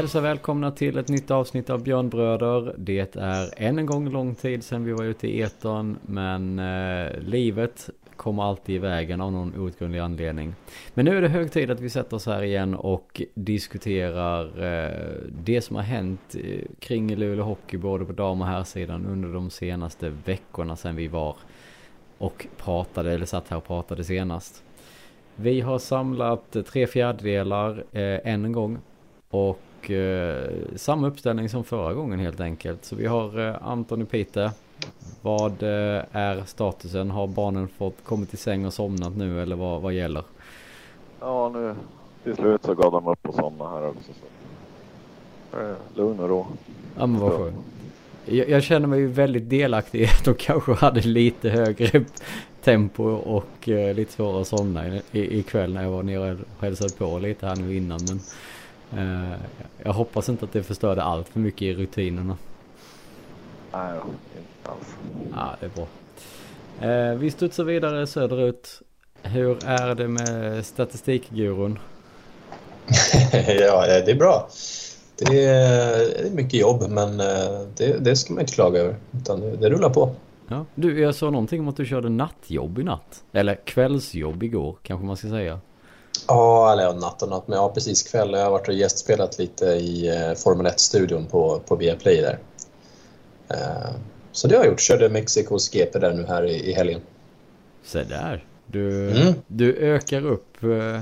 Hälsar välkomna till ett nytt avsnitt av Björnbröder. Det är än en gång lång tid sedan vi var ute i etern. men eh, livet kommer alltid i vägen av någon outgrundlig anledning. Men nu är det hög tid att vi sätter oss här igen och diskuterar eh, det som har hänt eh, kring Luleå Hockey både på dam och herrsidan under de senaste veckorna sedan vi var och pratade, eller satt här och pratade senast. Vi har samlat tre fjärdedelar eh, än en gång och eh, samma uppställning som förra gången helt enkelt. Så vi har eh, Anton och Peter. Vad eh, är statusen? Har barnen fått kommit till säng och somnat nu eller vad, vad gäller? Ja, nu till slut så gav de upp och somnade här också. Så. Eh, lugn och ro. Ja men vad skönt. Jag, jag känner mig ju väldigt delaktig i att de kanske hade lite högre tempo och eh, lite svårare att somna i, i, ikväll när jag var nere och hälsade på lite här nu innan. Men jag hoppas inte att det förstörde allt för mycket i rutinerna. Nej, inte alls. Ja, det är bra. Eh, vi studsar vidare söderut. Hur är det med statistikgurun? ja, det är bra. Det är, mycket jobb, men eh, det, det ska man inte klaga över. Utan det, det rullar på. Ja. Du, jag sa någonting om att du körde nattjobb i natt. Eller kvällsjobb igår, kanske man ska säga. Ja, eller natt och natt. Men ja, precis kväll. Jag har varit och gästspelat lite i eh, Formel 1-studion på, på Viaplay där. Eh, så det har jag gjort. Körde Mexikos GP där nu här i, i helgen. Se där. Du, Mm. du ökar upp eh,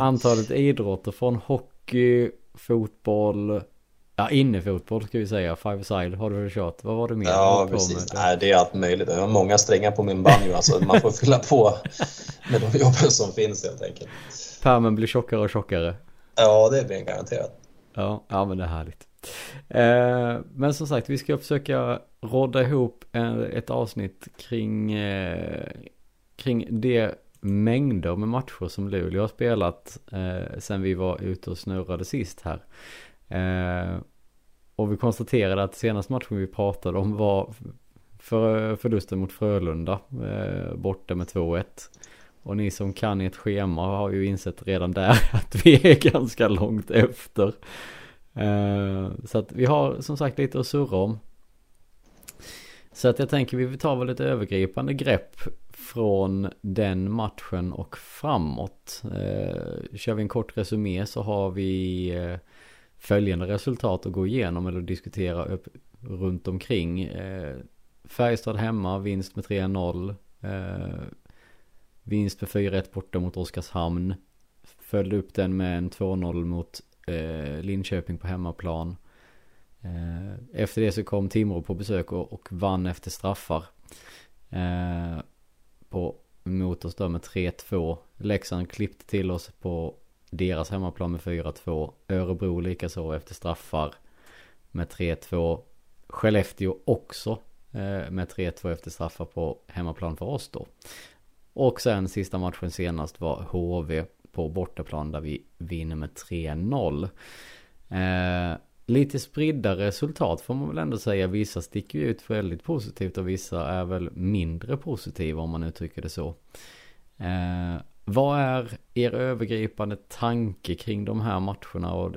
antalet idrotter från hockey, fotboll, ja innefotboll ska vi säga, five side har du väl kört. Vad var det mer? Ja, precis. med? Nej, det är allt möjligt. Jag har många strängar på min banjo. Alltså, man får fylla på med de jobben som finns helt enkelt. Pärmen blir tjockare och tjockare. Ja, det blir garanterat. Ja, ja men det är härligt. Eh, men som sagt, vi ska försöka rodda ihop ett avsnitt kring, eh, kring det mängder med matcher som Luleå har spelat eh, sen vi var ute och snurrade sist här. Eh, och vi konstaterade att senaste matchen vi pratade om var för, förlusten mot Frölunda eh, borta med 2-1. Och ni som kan ert schema har ju insett redan där att vi är ganska långt efter. Eh, så att vi har som sagt lite att surra om. Så att jag tänker vi tar väl ett övergripande grepp från den matchen och framåt. Eh, kör vi en kort resumé så har vi eh, följande resultat att gå igenom eller diskutera upp runt omkring. Eh, Färjestad hemma, vinst med 3-0. Eh, vinst med 4-1 borta mot Oskarshamn. Följde upp den med en 2-0 mot eh, Linköping på hemmaplan. Eh, efter det så kom Timrå på besök och, och vann efter straffar. Eh, på, mot oss då med 3-2. Leksand klippte till oss på deras hemmaplan med 4-2. Örebro likaså efter straffar med 3-2. Skellefteå också eh, med 3-2 efter straffar på hemmaplan för oss då. Och sen sista matchen senast var HV på bortaplan där vi vinner med 3-0. Eh, lite spridda resultat får man väl ändå säga. Vissa sticker ju ut väldigt positivt och vissa är väl mindre positiva om man uttrycker det så. Eh, vad är er övergripande tanke kring de här matcherna och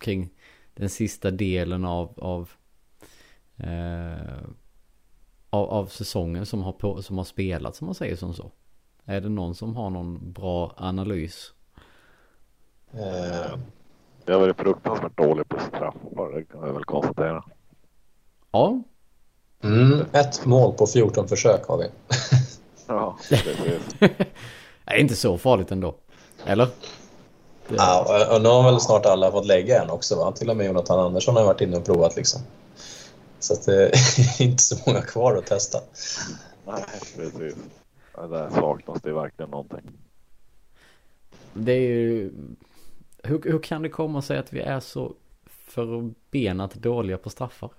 kring den sista delen av, av, eh, av, av säsongen som har, på, som har spelat som man säger som så? Är det någon som har någon bra analys? Eh, Jag har varit fruktansvärt dålig på straffar, det kan jag väl konstatera. Ja, mm, ett mål på 14 försök har vi. Ja, precis. Det är inte så farligt ändå. Eller? Det, Ja, och, och nu har väl snart alla fått lägga en också va? Till och med Jonathan Andersson har varit inne och provat liksom. Så att det är inte så många kvar att testa. Nej, precis. Ja, där saknas det verkligen någonting. det är ju... Hur, hur kan det komma sig att vi är så förbenat dåliga på straffar?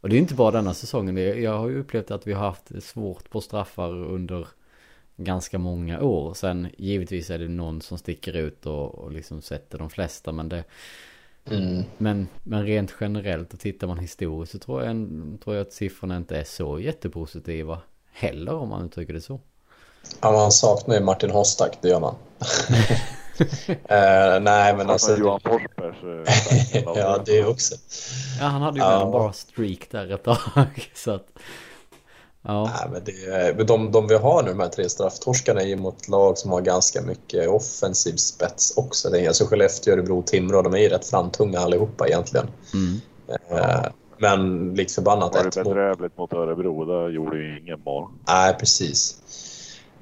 Och det är inte bara denna säsongen. Jag har ju upplevt att vi har haft svårt på straffar under ganska många år. Sen givetvis är det någon som sticker ut och, och liksom sätter de flesta. Men, det, Mm. men, men rent generellt och tittar man historiskt så tror jag, en- tror jag att siffrorna inte är så jättepositiva heller om man uttrycker det så. Ja, man saknar ju Martin Hostak, det gör man. uh, nej, men alltså... Johan Forsbergs... Uh, ja, det också. Ja, han hade ju en bra streak där ett tag. Så att... Ja. Nej, men det, de, de vi har nu, de här tre strafftorskarna, är ju mot lag som har ganska mycket offensiv spets också. Det är alltså Skellefteå, Örebro, Timrå, de är ju rätt framtunga allihopa egentligen. Mm. Eh, men likt förbannat... Var det bedrövligt mot Örebro? Där gjorde ju ingen mål. Nej, precis.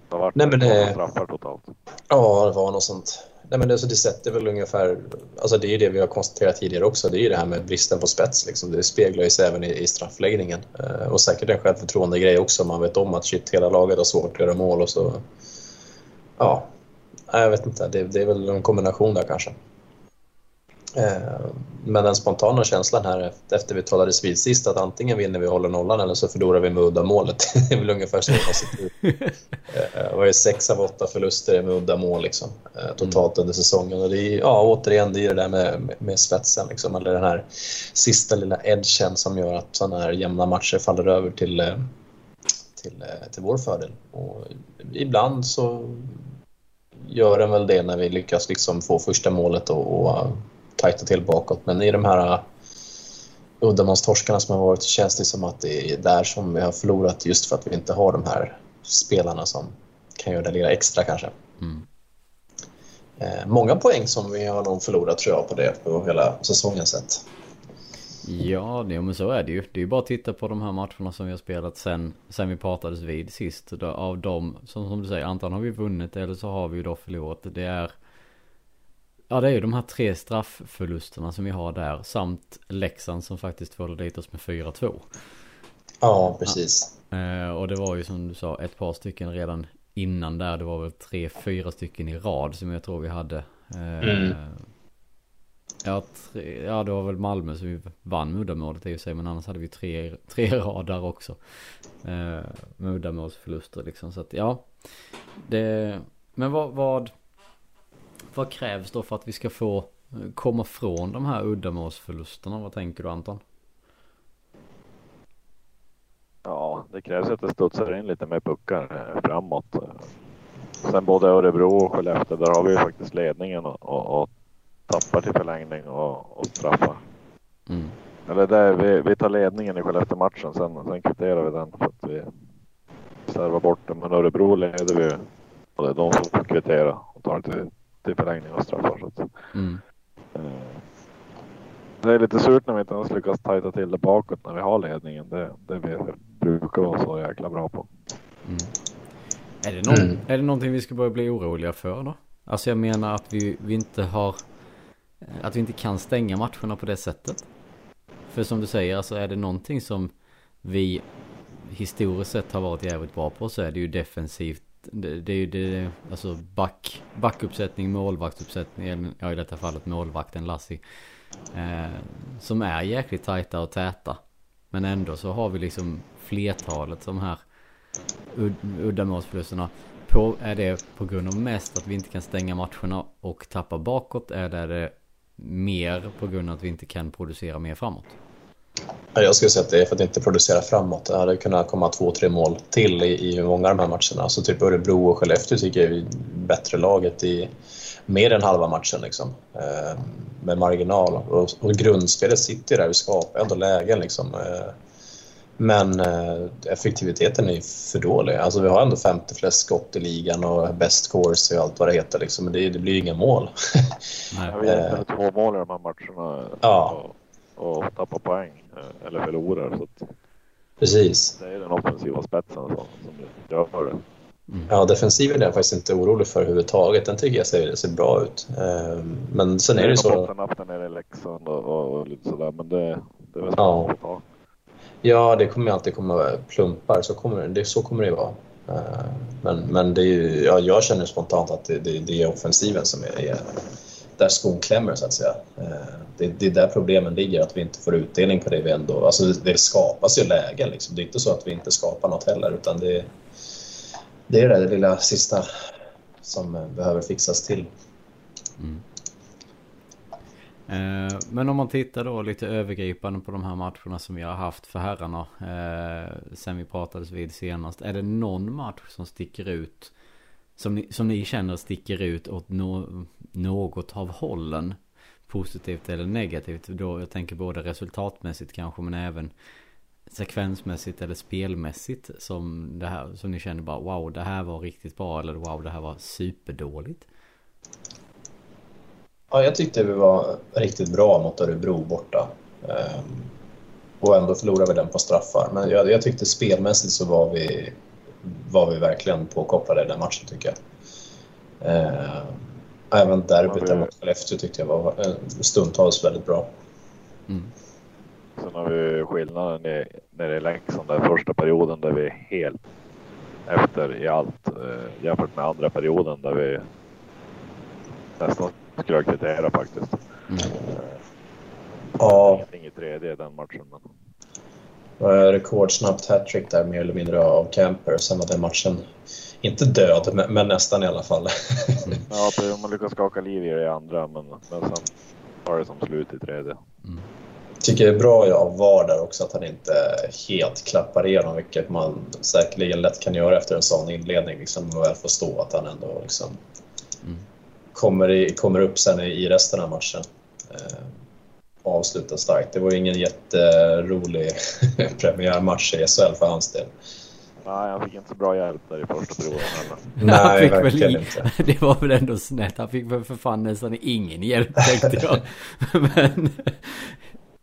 Det har varit Nej, men det... straffar totalt. Ja, det var något sånt. Nej, men det, det sätter väl ungefär, alltså det är ju det vi har konstaterat tidigare också, det är ju det här med bristen på spets. Liksom. Det speglar ju sig även i, i straffläggningen. Eh, och säkert en självförtroende grej också, man vet om att shit, hela laget har svårt att göra mål och så... Ja, jag vet inte, det, det är väl en kombination där kanske. Eh, men den spontana känslan här efter vi talades vid sist att antingen vinner vi och håller nollan eller så förlorar vi med uddamålet. Det är väl ungefär så det sitter eh, Det var ju sex av åtta förluster med uddamål liksom, eh, totalt under säsongen. Och det är, ja, återigen, det är det där med, med spetsen, liksom, eller den här sista lilla edgen som gör att sådana här jämna matcher faller över till, till, till vår fördel. Och ibland så gör den väl det när vi lyckas liksom få första målet och, och tajta till bakåt. Men i de här uh, uddamålstorskarna som har varit så känns det som att det är där som vi har förlorat just för att vi inte har de här spelarna som kan göra det lilla extra kanske. Mm. Eh, många poäng som vi har nog förlorat tror jag på det på hela säsongen sett. Ja, det, men så är det ju. Det är ju bara att titta på de här matcherna som vi har spelat sen, sen vi pratades vid sist. Av dem, som, som du säger, antingen har vi vunnit eller så har vi ju då förlorat. Det är Ja det är ju de här tre straffförlusterna som vi har där samt Leksand som faktiskt tvålade dit oss med 4-2. Ja precis. Ja. Eh, och det var ju som du sa ett par stycken redan innan där. Det var väl tre, fyra stycken i rad som jag tror vi hade. Eh, mm. Ja, tre, ja det var väl Malmö som vi vann med uddamålet i och sig men annars hade vi tre, tre rad där också. Eh, med uddamålsförluster liksom så att ja. Det, men vad, vad vad krävs då för att vi ska få eh, komma från de här uddamålsförlusterna? Vad tänker du Anton? Ja, det krävs att det studsar in lite mer puckar eh, framåt. Sen både Örebro och Skellefteå, där har vi ju faktiskt ledningen och, och, och tappar till förlängning och, och straffar. Mm. Eller där, vi, vi tar ledningen i Skellefteå-matchen, sen, sen kvitterar vi den för att vi servar bort den. Men Örebro leder vi och det är de som får kvittera och tar det till förlängning och straffar. Så att, mm. eh, det är lite surt när vi inte ens lyckas tajta till det bakåt när vi har ledningen. Det, det vi brukar vara så jäkla bra på. Mm. Är, det någon, mm. är det någonting vi ska börja bli oroliga för då? Alltså jag menar att vi, vi inte har att vi inte kan stänga matcherna på det sättet. För som du säger, alltså är det någonting som vi historiskt sett har varit jävligt bra på så är det ju defensivt det, det är ju det, alltså back, backuppsättning, målvaktsuppsättning, ja i detta fallet målvakten Lassi. Eh, som är jäkligt tajta och täta. Men ändå så har vi liksom flertalet de här ud, uddamålsförlusterna. På, är det på grund av mest att vi inte kan stänga matcherna och tappa bakåt? Eller är det mer på grund av att vi inte kan producera mer framåt? Jag skulle säga att det är för att inte producera framåt. Det hade kunnat komma två, tre mål till i, i många av de här matcherna. Alltså typ Örebro och Skellefteå tycker jag är bättre laget i mer än halva matchen liksom. Eh, med marginal. Och, och grundspelet sitter där, vi skapar ändå lägen liksom. Eh, men eh, effektiviteten är för dålig. Alltså vi har ändå femte flest skott i ligan och best course och allt vad det heter liksom. Men det, det blir inga mål. Nej, vi har två mål i de här matcherna. Ja. Och, och tappar poäng. Eh, eller förlorar. Så att Precis. Det är den offensiva spetsen som, som gör det. Mm. Ja, defensiven är jag faktiskt inte orolig för överhuvudtaget. Den tycker jag ser, ser bra ut. Ehm, men sen är det ju så... Jag har fått en nere i Leksand och, och, och, lite sådär, men det, det är väl ja. ta. Ja, det kommer alltid komma plumpar. Så kommer det, så kommer det vara. Ehm, men, men det är ju, ja, jag känner spontant att det, det, det är offensiven som är, är där skon klämmer så att säga. Eh, det, det är där problemen ligger, att vi inte får utdelning på det vi ändå... Alltså det skapas ju lägen liksom. Det är inte så att vi inte skapar något heller utan det, det är det lilla sista som eh, behöver fixas till. Mm. Eh, men om man tittar då lite övergripande på de här matcherna som vi har haft för herrarna eh, sen vi pratades vid senast. Är det någon match som sticker ut som ni, som ni känner sticker ut åt no, något av hållen? Positivt eller negativt? Då jag tänker både resultatmässigt kanske men även sekvensmässigt eller spelmässigt som det här som ni känner bara wow det här var riktigt bra eller wow det här var superdåligt? Ja, jag tyckte vi var riktigt bra mot Örebro borta. Ehm, och ändå förlorade vi den på straffar. Men jag, jag tyckte spelmässigt så var vi, var vi verkligen påkopplade i den matchen tycker jag. Ehm, även derbyt ja, mot Skellefteå tyckte jag var stundtals väldigt bra. Mm. Sen har vi skillnaden i Leksand, den första perioden där vi är helt efter i allt eh, jämfört med andra perioden där vi nästan skulle kvittera faktiskt. Mm. Ja. Ingenting i tredje den matchen. Men... Rekordsnabbt hattrick där mer eller mindre av Camper. Sen var den matchen inte död, men, men nästan i alla fall. mm. Ja, man lyckas skaka liv i det andra, men, men sen var det som slut i tredje. Mm. tycker det är bra av VAR där också att han inte helt klappar igenom, vilket man säkerligen lätt kan göra efter en sån inledning. Liksom, och väl förstå att han ändå liksom, mm kommer, i, kommer upp sen i, resten av matchen. Eh, avslutar starkt. Det var ingen jätterolig premiärmatch i SHL för hans del. Nej, han fick inte så bra hjälp där i första perioden heller. Nej, verkligen väl, inte. Det var väl ändå snett. Han fick väl för fan nästan ingen hjälp tänkte jag. men,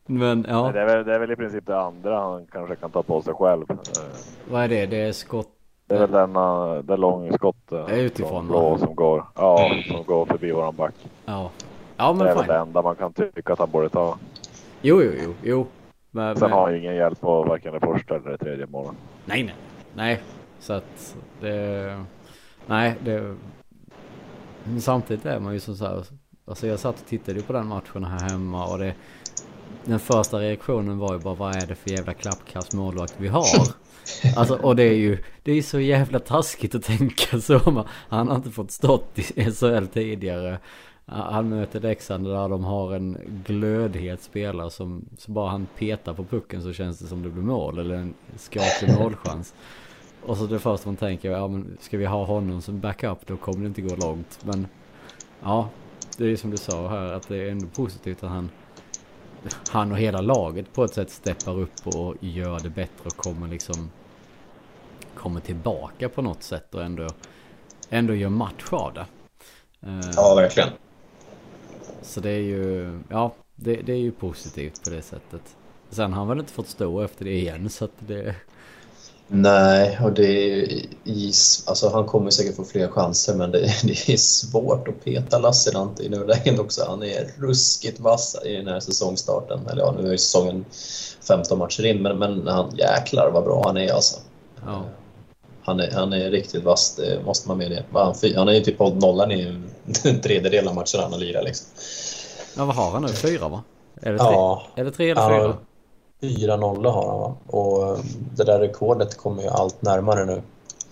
men ja. det, är väl, det är väl i princip det andra han kanske kan ta på sig själv. Vad är det? Det är skott det är väl denna, det långskottet. Utifrån blå som går, ja, som går förbi våran back. Ja. Ja men Det är fine. väl det enda man kan tycka att han borde ta. Jo, jo, jo, jo. Men, Sen men... har han ju ingen hjälp på varken det första eller det tredje målet. Nej, nej. Nej, så att det... Nej, det... Men samtidigt är man ju som så här... Alltså jag satt och tittade på den matchen här hemma och det... Den första reaktionen var ju bara vad är det för jävla klappkast målvakt vi har? Alltså och det är ju, det är så jävla taskigt att tänka så. Han har inte fått stått i SHL tidigare. Han möter Leksand där de har en glödhet spelare som, så bara han petar på pucken så känns det som det blir mål eller en skaplig målchans. Och så det första man tänker, ja men ska vi ha honom som backup då kommer det inte gå långt. Men ja, det är som du sa här att det är ändå positivt att han han och hela laget på ett sätt steppar upp och gör det bättre och kommer liksom kommer tillbaka på något sätt och ändå ändå gör match av det. Eh, ja, verkligen. Så det är ju, ja, det, det är ju positivt på det sättet. Sen har han väl inte fått stå efter det igen så att det, Nej, och det är, alltså han kommer säkert få fler chanser men det, det är svårt att peta Lassinantti i nuläget också. Han är ruskigt vass i den här säsongstarten. Eller ja, nu är säsongen 15 matcher in men, men han jäklar vad bra han är alltså. Ja. Han är, han är riktigt vass, det måste man medge. Han, han är ju typ på nollan i en tredjedel av matcherna han har lirat liksom. Ja, vad har han nu? Fyra va? Det tre, ja, är det tre eller fyra? Fyra nollor har han va? Och eh, det där rekordet kommer ju allt närmare nu.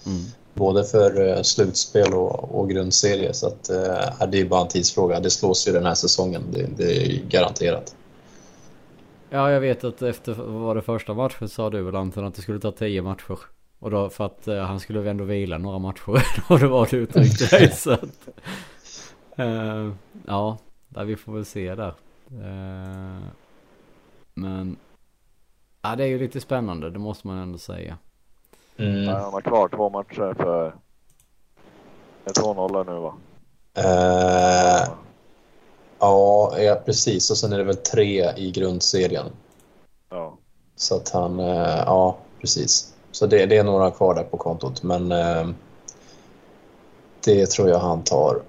Mm. Både för eh, slutspel och, och grundserie. Så att, äh, det är bara en tidsfråga. Det slås ju den här säsongen. Det, det är garanterat. Ja, jag vet att efter var det första matchen sa du väl Anton att det skulle ta tio matcher. Och då för att uh, han skulle ändå vila några matcher. och det var det uttryckte dig. så att, uh, ja, där vi får väl se där. Uh, men Ja, det är ju lite spännande, det måste man ändå säga. Mm. Ja, han har kvar två matcher för... Det är 2-0 nu va? Uh, ja, ja, precis. Och sen är det väl tre i grundserien. Ja. Så att han, ja precis. Så det, det, är några kvar där på kontot. Men det tror jag han tar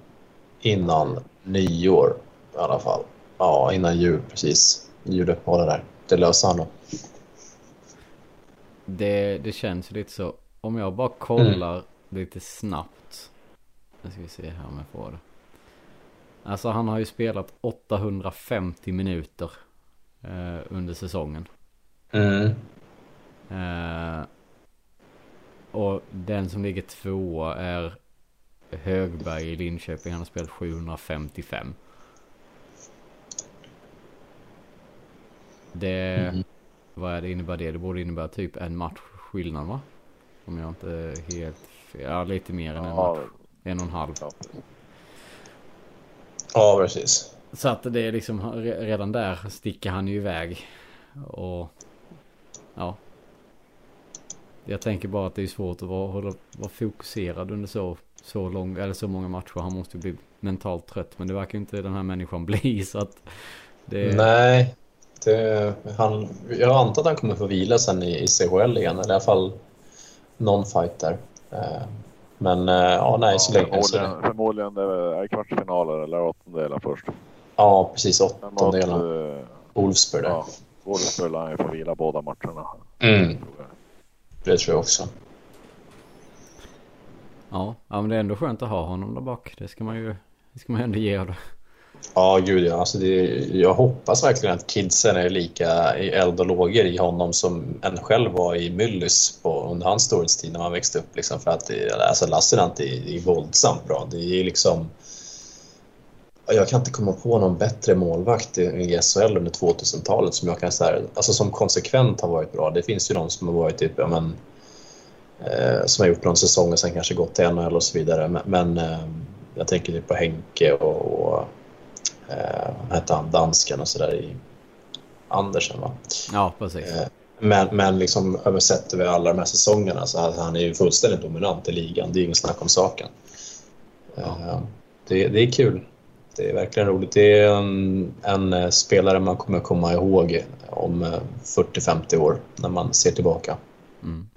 innan nyår i alla fall. Ja, innan jul precis. Juluppehållet där. Det löser han nog. Det, det känns lite så. Om jag bara kollar mm. lite snabbt. Nu ska vi se här om jag får det. Alltså han har ju spelat 850 minuter eh, under säsongen. Mm. Eh, och den som ligger tvåa är Högberg i Linköping. Han har spelat 755. Det, mm. Vad är det innebär det? Det borde innebära typ en match skillnad va? Om jag inte är helt fel. Ja, lite mer än en match. En och en halv. Ja, precis. Så att det är liksom re- redan där sticker han ju iväg. Och ja. Jag tänker bara att det är svårt att vara, hålla, vara fokuserad under så, så lång, eller så många matcher. Han måste ju bli mentalt trött. Men det verkar inte den här människan bli så att det... Nej, det, han, jag antar att han kommer få vila sen i, i CHL igen, eller i alla fall någon fight där. Eh, Men eh, ja, nej, så länge... Så, förmodligen, förmodligen det är kvartsfinaler eller åttondelar först. ja, precis. Åttondelen. eh, Wolfsburg där. ja, Wolfsburg lär ju få vila båda matcherna. Mm, det tror jag också. Ja, ja, men det är ändå skönt att ha honom där bak. Det ska man ju, det ska man ju ändå ge honom. Ja, gud ja. Alltså det, jag hoppas verkligen att kidsen är lika i eld och lågor i honom som en själv var i Myllys på, under hans storhetstid när man växte upp. Liksom, för att eh, alltså, det, alltså Lassinantti är, är våldsamt bra. Det är liksom... Jag kan inte komma på någon bättre målvakt i, SHL under 2000-talet som jag kan säga, alltså som konsekvent har varit bra. Det finns ju de som har varit typ, ja men, som har gjort någon säsong och sen kanske gått till NHL och så vidare. Men, eh, jag tänker typ på Henke och, och eh, hette han, dansken och sådär i Andersen va? Ja, precis. Eh, men, men liksom översett över alla de här säsongerna så att han är ju fullständigt dominant i ligan. Det är ingen snack om saken. Eh, det, det är kul. Det är verkligen roligt. Det är en, en eh, spelare man kommer komma ihåg om eh, 40-50 år när man ser tillbaka. Mm.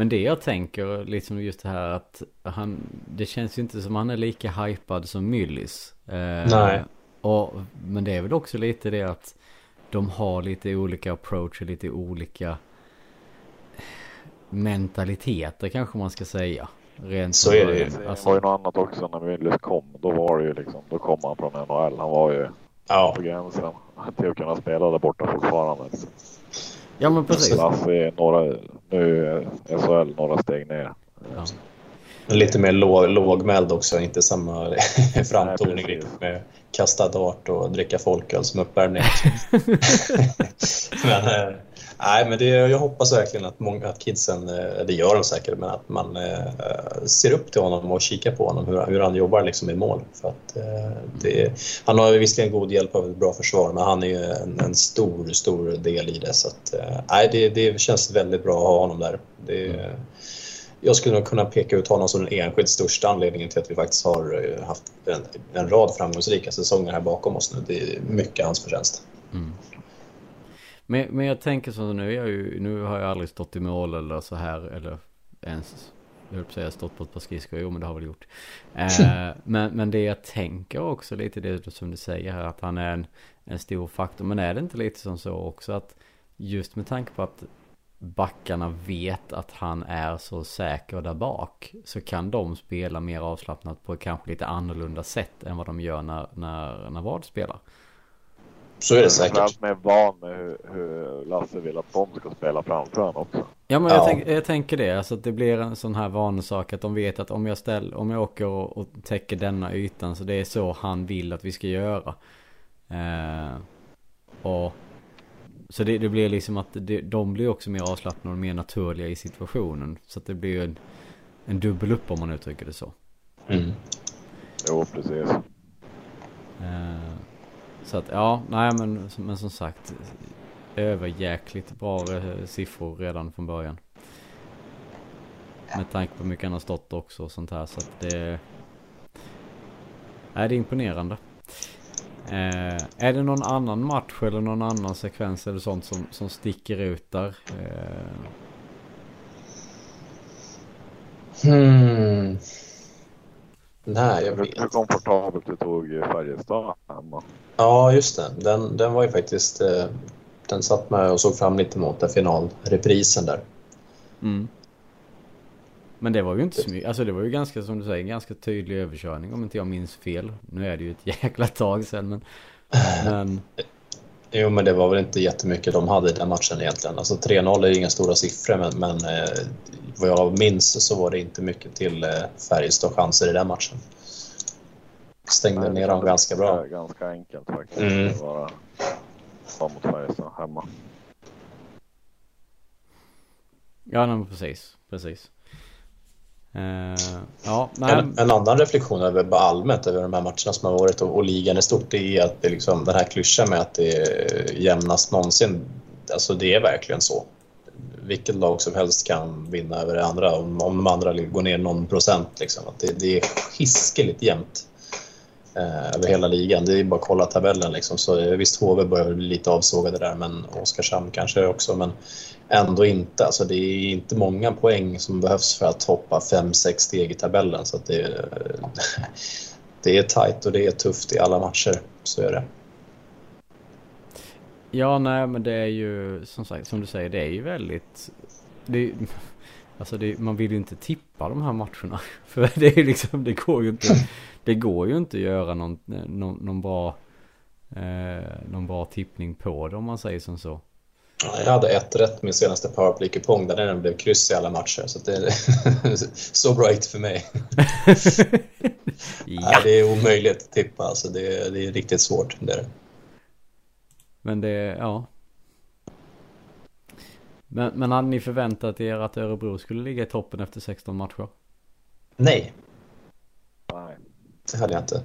Men det jag tänker, liksom just det här att han, det känns ju inte som han är lika hypad som Myllys. Eh, Nej. Och, men det är väl också lite det att de har lite olika approach och lite olika mentaliteter kanske man ska säga. Rent Så är det ju. början. Det Alltså, var ju något annat också när Myllys kom. Då var det ju liksom, då kom han från NHL. Han var ju Ja, på gränsen till att kunna spela där borta fortfarande. Ja men precis. Lasse är några, nu är SHL några steg ner. Ja. lite mer låg, lågmäld också, inte samma framtoning Nej, med kasta dart och dricka folköl som uppvärmning. men, eh, nej, men det, jag hoppas verkligen att, många, att kidsen, eh, det gör de säkert, men att man eh, ser upp till honom och kikar på honom, hur, hur han jobbar liksom i mål. För att, eh, det, han har visserligen god hjälp av ett bra försvar, men han är ju en, en stor, stor del i det. Så att, eh, nej, det, det känns väldigt bra att ha honom där. Det, jag skulle nog kunna peka ut honom som den enskilt största anledningen till att vi faktiskt har eh, haft en, en rad framgångsrika säsonger här bakom oss nu. Det är mycket hans förtjänst. Mm. Men, men jag tänker så nu, jag ju, nu har jag aldrig stått i mål eller så här eller ens, jag höll på att säga stått på ett par skridskor, jo men det har väl gjort. Eh, men, men det jag tänker också lite det som du säger här att han är en, en stor faktor. Men är det inte lite som så också att just med tanke på att backarna vet att han är så säker där bak så kan de spela mer avslappnat på kanske lite annorlunda sätt än vad de gör när, när, när Ward spelar. Så är det säkert. Framförallt med van med hur, hur Lasse vill att de ska spela framför honom också. Ja men jag, Ja. tänk, jag tänker det, alltså att det blir en sån här vanesak att de vet att om jag, ställ, om jag åker och, och täcker denna ytan så det är så han vill att vi ska göra. Eh, och så det, det blir liksom att det, de blir också mer avslappnade och mer naturliga i situationen. Så att det blir ju en, en dubbel upp om man uttrycker det så. Mm. Jo, precis. Eh, så att ja, nej men, men som sagt. Överjäkligt bra eh, siffror redan från början. Med tanke på hur mycket han har stått också och sånt här så att det... Nej, det är imponerande. Eh, är det någon annan match eller någon annan sekvens eller sånt som, som sticker ut där? Eh, Hmm. Nej, jag vet hur komfortabelt du tog Färjestad hemma. Ja, just det. Den, den var ju faktiskt... eh, Den satt med och såg fram lite mot den finalreprisen där. mm. Men det var ju inte så mycket, alltså det var ju ganska som du säger, ganska tydlig överkörning om inte jag minns fel. Nu är det ju ett jäkla tag sedan men... Men... Jo, men det var väl inte jättemycket de hade i den matchen egentligen. Alltså 3-0 är inga stora siffror, men, men eh, vad jag minns så var det inte mycket till eh, Färjestad chanser i den matchen. Stängde Nej, ner dem ganska bra. Ganska enkelt faktiskt. Mm. Det var bara mot Färjestad hemma. Ja, men precis. Precis. Uh, ja, nej. En, en, annan reflektion över bara allmänt över de här matcherna som har varit och, och ligan i stort det är att det liksom, den här klyschan med att det är jämnast någonsin, alltså det är verkligen så. Vilket lag som helst kan vinna över det andra om, om de andra går ner någon procent. Liksom. Att det, det är hiskeligt jämnt eh, Eh, över hela ligan. Det är bara att kolla tabellen. Liksom. Så, eh, visst, HV börjar bli lite avsågade där, men Oskarshamn kanske också. Men ändå inte. Alltså, det är inte många poäng som behövs för att hoppa 5-6 steg i tabellen. Så det, det är tajt och det är tufft i alla matcher. Så är det. Ja, nej, men det är ju som sagt, som du säger, det är ju väldigt... Det, alltså det, man vill ju inte tippa de här matcherna. För det är liksom, det går ju inte, det går ju inte att göra någon, någon, någon bra, eh, någon bra tippning på det om man säger som så. Jag hade ett rätt min senaste powerplay-kupong där den blev kryss i alla matcher. Så det är så bright för mig. ja. Nej, det är omöjligt att tippa. Alltså det, det är riktigt svårt. Det är. Men det, ja. Men, men hade ni förväntat er att Örebro skulle ligga i toppen efter 16 matcher? Nej. Det hade jag inte.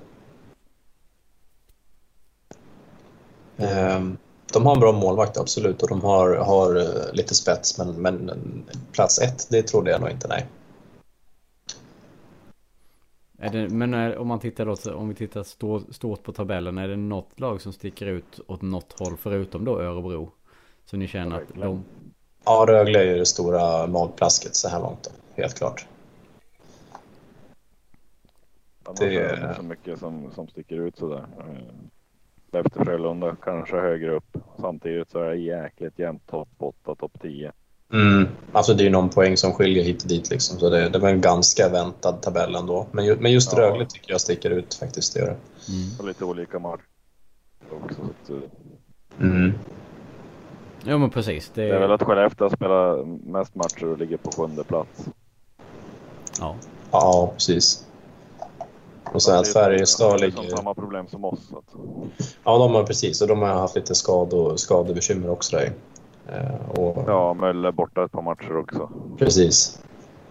Um, de har en bra målvakt, absolut, och de har, har uh, lite spets, men, men plats ett, det trodde jag nog inte, nej. Är det, men är, om man tittar då, om vi tittar stå, stort på tabellen, är det något lag som sticker ut åt något håll förutom då Örebro? Så ni känner att de... Ja, Rögle är ju det stora magplasket så här långt då, helt klart. Det är inte så mycket som, som sticker ut sådär. Efter Frölunda kanske högre upp. Samtidigt så är det jäkligt jämnt topp 8, topp 10. Mm. Alltså det är ju någon poäng som skiljer hit och dit liksom, så det, det var en ganska väntad tabell ändå. Men, ju, men just ja. Rögle tycker jag sticker ut faktiskt, det gör det. Mm. Och lite olika matcher också. Så att, mm. Jo men precis. Det... det är väl att Skellefteå spelar mest matcher och ligger på sjunde plats. Ja. Ja, precis. Och sen att Färjestad ligger... De har samma problem som oss. Att... Ja, de har precis. Och de har haft lite skad skadebekymmer också där. Eh, och... Ja, Mölle borta ett par matcher också. Precis.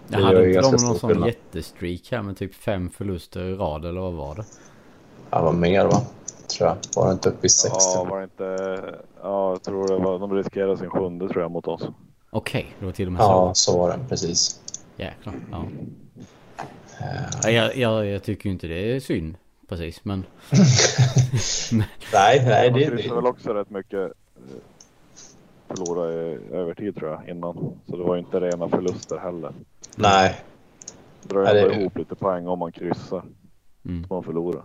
Jag hade inte de någon sån jättestreak här med typ fem förluster i rad eller vad var det? Ja, det var mer va? Tror jag. Var det inte uppe i 60? Ja, var det inte... Ja, jag tror det var... De riskerade sin sjunde tror jag mot oss. Okej, okay, det var till och med så. Ja, så var det. Precis. Jäklar. Ja. Uh... Jag, jag, jag tycker ju inte det är synd. Precis, men... nej, nej. Det, det... väl också rätt mycket förlorade i övertid tror jag innan. Så det var inte rena förluster heller. Nej. Det drar ändå det... ihop lite poäng om man kryssar. Mm. man förlorar.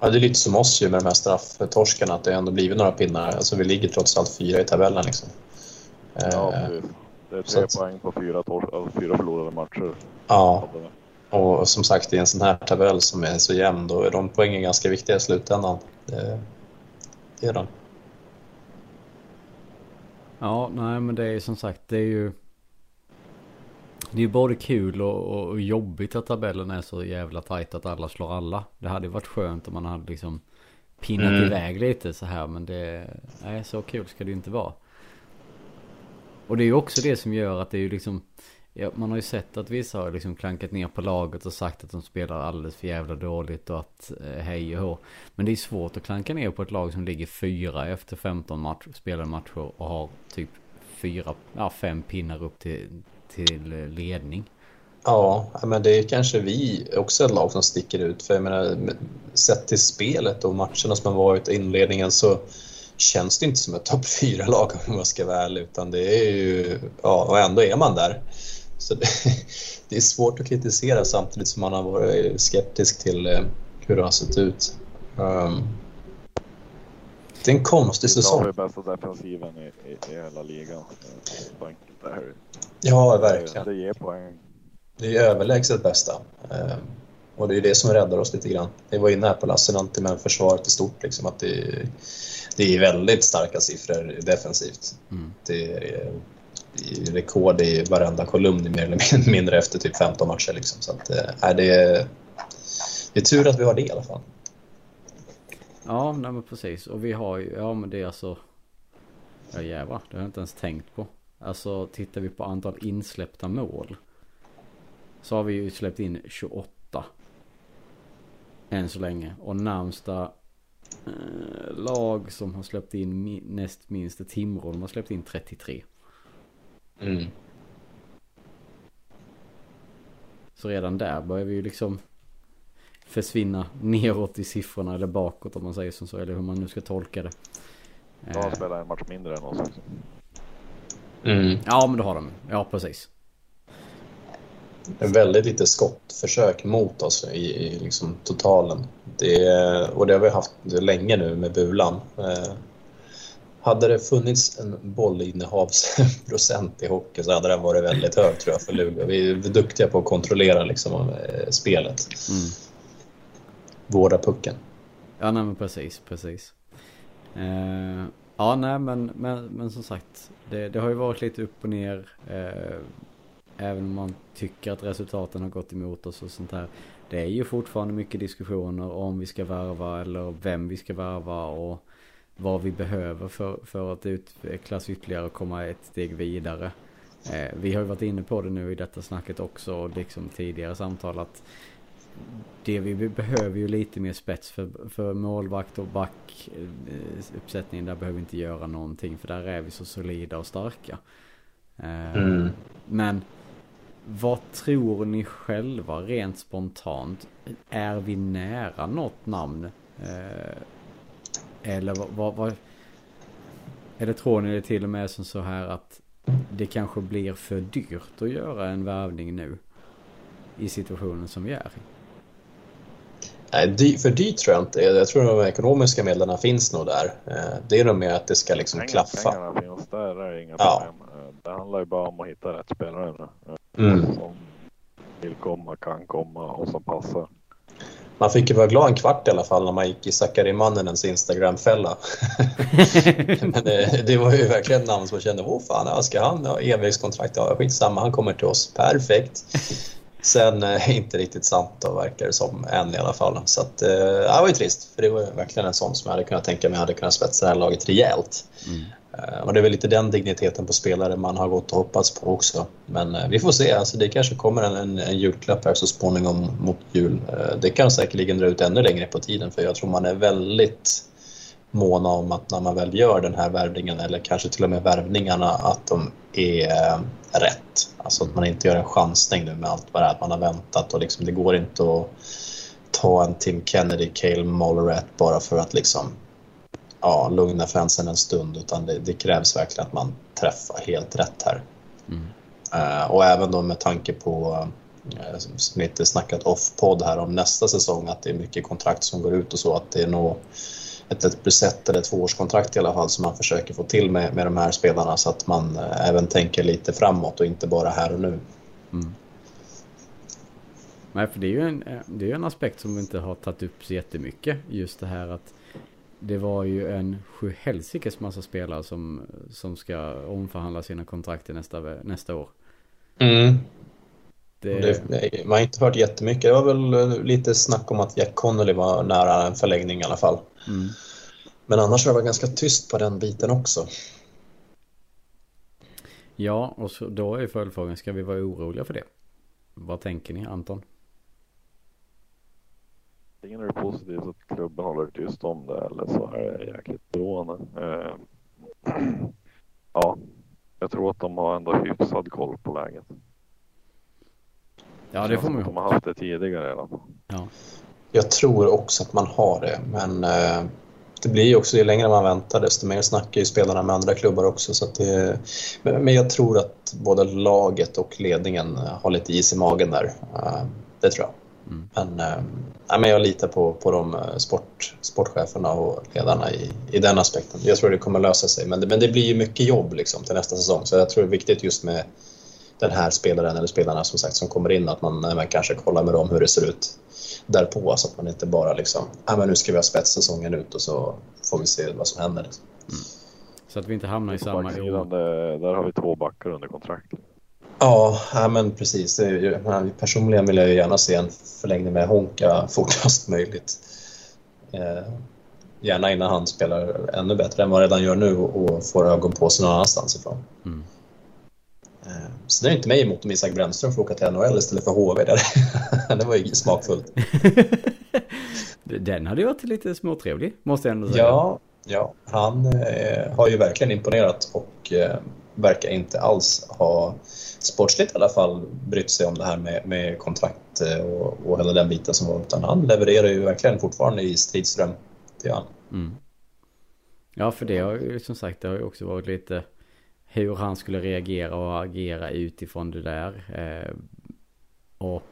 Ja, det är lite som oss ju med de här strafftorskarna, att det ändå blivit några pinnar. Alltså vi ligger trots allt fyra i tabellen liksom. Ja, eh, precis. Det är tre poäng på fyra, tors- fyra förlorade matcher. Ja, och som sagt i en sån här tabell som är så jämn, då är de poängen ganska viktiga i slutändan. Det, det är de. Ja, nej men det är som sagt, det är ju... Det är ju både kul och, och, jobbigt att tabellen är så jävla tajt att alla slår alla. Det hade ju varit skönt om man hade liksom pinnat mm. iväg lite så här men det... Nej, så kul ska det ju inte vara. Och det är ju också det som gör att det är ju liksom... Ja, man har ju sett att vissa har liksom klankat ner på laget och sagt att de spelar alldeles för jävla dåligt och att eh, hej och hå. Men det är svårt att klanka ner på ett lag som ligger fyra efter 15 match, spelade matcher och har typ fyra, ja fem pinnar upp till, till eh, ledning. Ja, men det är kanske vi också ett lag som sticker ut. För jag menar, sett till spelet och matcherna som har varit i inledningen så känns det inte som ett topp fyra lag om man ska vara ärlig. Utan det är ju, ja, och ändå är man där. Så det, det, är svårt att kritisera samtidigt som man har varit skeptisk till eh, hur det har sett ut. Um, det är en konstig säsong. Vi har bästa defensiven i, i, i hela ligan. Är Ja, verkligen. Det, det ger poäng. Det är överlägset bästa. Um, och det är det som räddar oss lite grann. Vi var inne här på Lassinantti med försvaret i stort. Liksom, att det, det är väldigt starka siffror defensivt. Mm. Det är, rekord i varenda kolumn mer eller mindre efter typ 15 matcher. Liksom. Så att, äh, det, är, det är tur att vi har det i alla fall. Ja, nej men precis. Och vi har ju, ja men det är alltså... Ja jävlar, det har jag inte ens tänkt på. Alltså tittar vi på antal insläppta mål. så har vi ju släppt in 28. Än så länge. Och närmsta eh, lag som har släppt in mi näst minst Timrå. De har släppt in 33. Mm. Så redan där börjar vi ju liksom försvinna neråt i siffrorna eller bakåt om man säger som så. Eller hur man nu ska tolka det. De har Eh, spelat en match mindre än oss också. Mm. Ja men det har de. Ja precis. En väldigt lite skottförsök mot oss i, i liksom totalen. Det, och det har vi haft länge nu med Bulan. Hade det funnits en bollinnehavsprocent i hockey så hade den varit väldigt hög tror jag för Luleå. Vi är duktiga på att kontrollera liksom, eh, spelet. Mm. Vårda pucken. Ja nej men precis, precis. Eh, ja nej men, men, men som sagt. Det, det har ju varit lite upp och ner. Eh, även om man tycker att resultaten har gått emot oss och sånt här. Det är ju fortfarande mycket diskussioner om vi ska värva eller vem vi ska värva och vad vi behöver för, för att utvecklas ytterligare och komma ett steg vidare. Eh, vi har ju varit inne på det nu i detta snacket också och liksom tidigare samtal att det vi behöver ju lite mer spets för, för målvakt och back eh, uppsättningen där behöver vi inte göra någonting för där är vi så solida och starka. Eh, Mm. Men vad tror ni själva rent spontant? Är vi nära något namn? Eh, eller vad, vad, vad Eller tror ni det till och med som så här att det kanske blir för dyrt att göra en värvning nu? I situationen som vi är i. Nej, för dyrt tror jag inte. Jag tror de ekonomiska medlen finns nog där. Eh, Det är nog mer att det ska liksom Pengar, klaffa. pengarna finns där, det är inga Ja. problem. Eh, Det handlar ju bara om att hitta rätt spelare nu. eh, Mm. Som vill komma, kan komma och som passar. Man fick ju vara glad en kvart i alla fall när man gick i Sakari Mannenens Instagram-fälla. Men det, det var ju verkligen namn som man kände, åh fan, ska han ha evighetskontrakt? Ja, skitsamma, han kommer till oss. Perfekt. Sen eh, inte riktigt sant då, verkar det som, än i alla fall. Så att, eh, det var ju trist, för det var verkligen en sån som jag hade kunnat tänka mig hade kunnat spetsa det här laget rejält. Mm. Eh, och det är väl lite den digniteten på spelare man har gått och hoppats på också. Men eh, vi får se, alltså det kanske kommer en, en, en julklapp här så småningom mot jul. Eh, det kan säkerligen dra ut ännu längre på tiden för jag tror man är väldigt måna om att när man väl gör den här värvningen eller kanske till och med värvningarna att de är rätt. Alltså att man inte gör en chansning nu med allt vad det är att man har väntat och liksom det går inte att ta en Tim Kennedy, Cale Mollerett bara för att liksom ja, lugna fansen en stund utan det, det krävs verkligen att man träffar helt rätt här. Mm. Eh, och även då med tanke på eh, som lite snackat off-podd här om nästa säsong att det är mycket kontrakt som går ut och så att det är nog ett, ett plus ett eller tvåårskontrakt i alla fall som man försöker få till med, med de här spelarna så att man eh, även tänker lite framåt och inte bara här och nu. Mm. Nej, för det är ju en, det är en aspekt som vi inte har tagit upp så jättemycket. Just det här att det var ju en sjuhelsikes massa spelare som, som ska omförhandla sina kontrakt nästa, nästa år. Mm. Det, Det, man har inte hört jättemycket. Det var väl eh, lite snack om att Jack Connolly var nära en förlängning i alla fall. mm. Men annars har det ganska tyst på den biten också. Ja, och så, då är följdfrågan, ska vi vara oroliga för det? Vad tänker ni Anton? Antingen är det positivt att klubben håller tyst om det eller så är det jäkligt beroende. Eh, ja, jag tror att de har ändå hyfsad koll på läget. Ja, det får man ju De har haft det tidigare i alla fall. Ja. Jag tror också att man har det, men eh, det blir ju också, ju längre man väntar desto mer snackar ju spelarna med andra klubbar också. Så att det, men, men jag tror att både laget och ledningen har lite is i magen där. Eh, det tror jag. Mm. Men, eh, nej, men jag litar på, på de eh, sport, sportcheferna och ledarna i, i den aspekten. Jag tror det kommer lösa sig, men det, men det blir ju mycket jobb liksom, till nästa säsong. Så jag tror det är viktigt just med den här spelaren eller spelarna som sagt som kommer in att man, man kanske kollar med dem hur det ser ut därpå så att man inte bara liksom, ah, men nu ska vi ha spetssäsongen ut och så får vi se vad som händer. Liksom. Så att vi inte hamnar i samma... det- där har vi två backar under kontrakt. Ja, ja, men precis. Det Personligen vill jag ju gärna se en förlängning med Honka fortast möjligt. Eh, gärna innan han spelar ännu bättre än vad han redan gör nu och, får ögon på sig någon annanstans ifrån. Mm. Eh, så det är inte mig emot om Isak Brännström får åka till NHL istället för HV. Där. det var ju smakfullt. Den hade ju varit lite småtrevlig, måste jag ändå säga. Ja, ja han eh, har ju verkligen imponerat och eh, verkar inte alls ha, sportsligt i alla fall, brytt sig om det här med, med kontrakt eh, och, och hela den biten som var. Utan han levererar ju verkligen fortfarande i stridström. Det han. Mm. Ja, för det har ju som sagt, det har ju också varit lite hur han skulle reagera och agera utifrån det där. Eh, och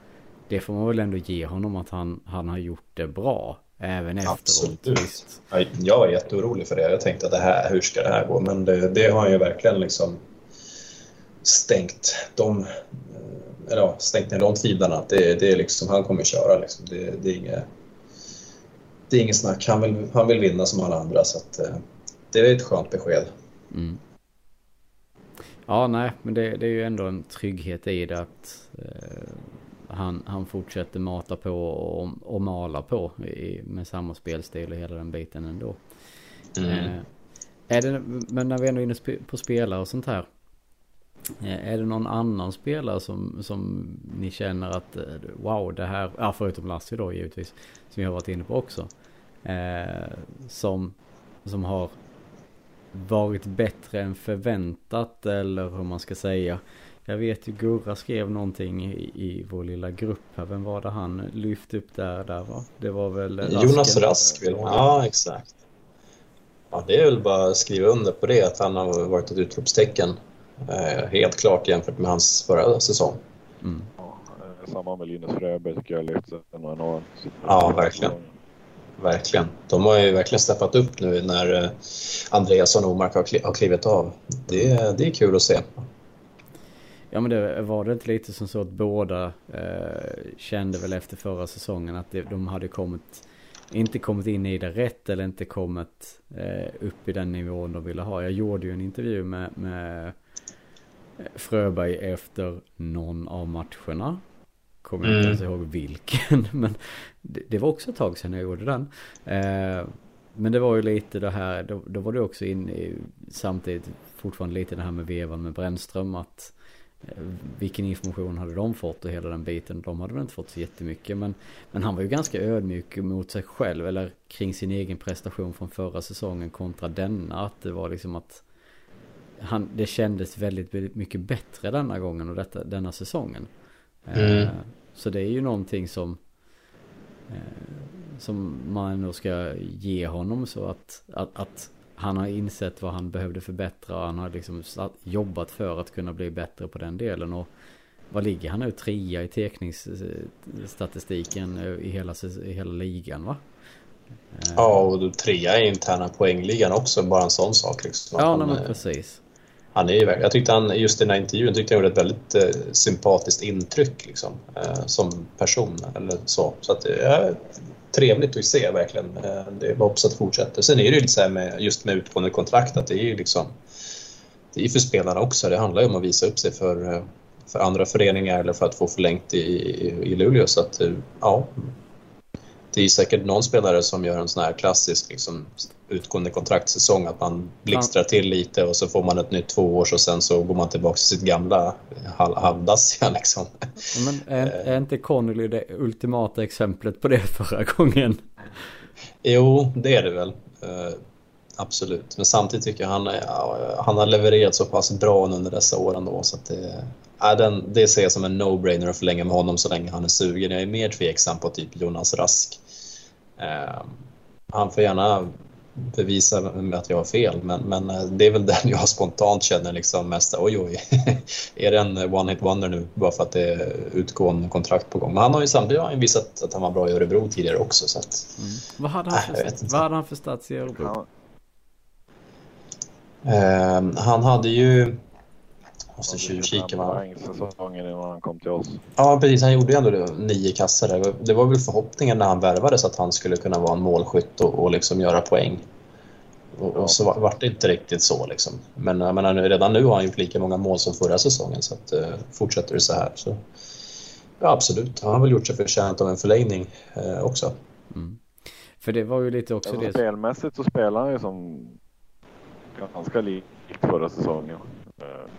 det får man väl ändå ge honom att han, han har gjort det bra. Även efteråt. Absolut. Jag var jätteorolig för det. Jag tänkte att det här, hur ska det här gå? Men det, det har han ju verkligen liksom stängt de eller ja, stängt ner de tvivlarna. Att det, det är liksom, han kommer köra. Liksom. Det, det, är inget, det är inget snack. Han vill, han vill vinna som alla andra. Så att, eh, det är ett skönt besked. Mm. Ja, nej, men det, det, är ju ändå en trygghet i det att eh, han, han fortsätter mata på och, och mala på i, med samma spelstil och hela den biten ändå. Mm. Eh, är det, men när vi ändå är inne på spelare och sånt här. Eh, är det någon annan spelare som, som ni känner att eh, wow det här, ja förutom Lassi då givetvis, som jag har varit inne på också. Eh, som, som har varit bättre än förväntat eller hur man ska säga. Jag vet ju Gurra skrev någonting i, i vår lilla grupp här. Vem var det han lyfte upp där? där va? Det var väl Rasken. Jonas Rask vill man. Ja, exakt. Ja, det är väl bara att skriva under på det, att han har varit ett utropstecken. Eh, helt klart jämfört med hans förra säsong. Mm. Ja, eh, samma med Linus Fröberg tycker jag lyfte enormt. Ja, verkligen. Verkligen. De har ju verkligen steppat upp nu när eh, Andreasson och Omark har klivit av. Det, det är kul att se. Ja men det var det inte lite som så att båda eh, kände väl efter förra säsongen att det, de hade kommit inte kommit in i det rätt eller inte kommit eh, upp i den nivån de ville ha. Jag gjorde ju en intervju med, med Fröberg efter någon av matcherna. Kommer mm. inte ens ihåg vilken. Men det, det, var också ett tag sedan jag gjorde den. Eh, men det var ju lite det här, då, då var det också in i, samtidigt fortfarande lite det här med vevan med Brännström. Att Eh, vilken information hade de fått och hela den biten. De hade väl inte fått så jättemycket. Men, men han var ju ganska ödmjuk mot sig själv. Eller kring sin egen prestation från förra säsongen kontra denna. Att det var liksom att han, det kändes väldigt, väldigt mycket bättre denna gången och detta, denna säsongen. Mm. Eh, så det är ju någonting som eh, som man ändå ska ge honom så att, att, att han har insett vad han behövde förbättra och han har liksom jobbat för att kunna bli bättre på den delen. Och vad ligger han nu? Trea i tekningsstatistiken i hela, i hela ligan va? Ja, och trea i interna poängligan också, bara en sån sak. Liksom. Ja, han, men precis. Han är ju, jag tyckte han, just i den här intervjun, tyckte jag gjorde ett väldigt eh, sympatiskt intryck liksom, eh, som person. Eller så. så att, eh, trevligt att se verkligen. Eh, det hoppas att det fortsätter. Sen är det ju lite så här med, just med utgående kontrakt att det är ju liksom det är för spelarna också. Det handlar ju om att visa upp sig för, eh, för andra föreningar eller för att få förlängt i, i, i Luleå. Så att, eh, ja, det är säkert någon spelare som gör en sån här klassisk liksom, utgående kontraktsäsong, att man blixtrar till lite och så får man ett nytt tvåårs och sen så går man tillbaka till sitt gamla halvdassiga liksom. Men är, är inte Connolly det ultimata exemplet på det förra gången? Jo, det är det väl. Uh, absolut. Men samtidigt tycker jag han, han har levererat så pass bra under dessa åren då så att det, ja, den, det ser jag som en no-brainer att förlänga med honom så länge han är sugen. Jag är mer tveksam på typ Jonas Rask. Uh, han får gärna bevisa att jag har fel, men, men eh, det är väl den jag spontant känner liksom mest, oj oj, är det en one-hit wonder nu bara för att det är utgående kontrakt på gång? Men han har ju samtidigt har visat att han var bra i Örebro tidigare också. Så att, mm. Vad hade han för, äh, vad hade han för stats i Örebro? Ja. Uh, han hade ju Måste kika vad... säsongen innan han kom till oss. Ja, precis. Han gjorde ju ändå nio kassar. Det var väl förhoppningen när han värvades att han skulle kunna vara en målskytt och, och liksom göra poäng. Och, och så var, det inte riktigt så. Liksom. Men jag menar, redan nu har han gjort lika många mål som förra säsongen. Så att, uh, fortsätter det så här så... Ja, absolut. Han har väl gjort sig förtjänt av en förlängning uh, också. Mm. För det var ju lite också alltså, det... Spelmässigt så spelar han ju som ganska likt förra säsongen. Uh,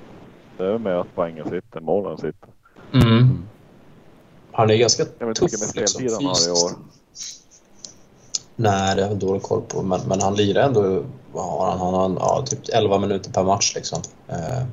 Det är med att poängen sitter, målen sitter. Mm. Han är ganska Jag vet tuff liksom, speltid han har i fysiskt. år. Nej, det har jag dålig koll på. Men, men han lirar ändå vad har han, han har ja, typ 11 minuter per match. Liksom. Eh,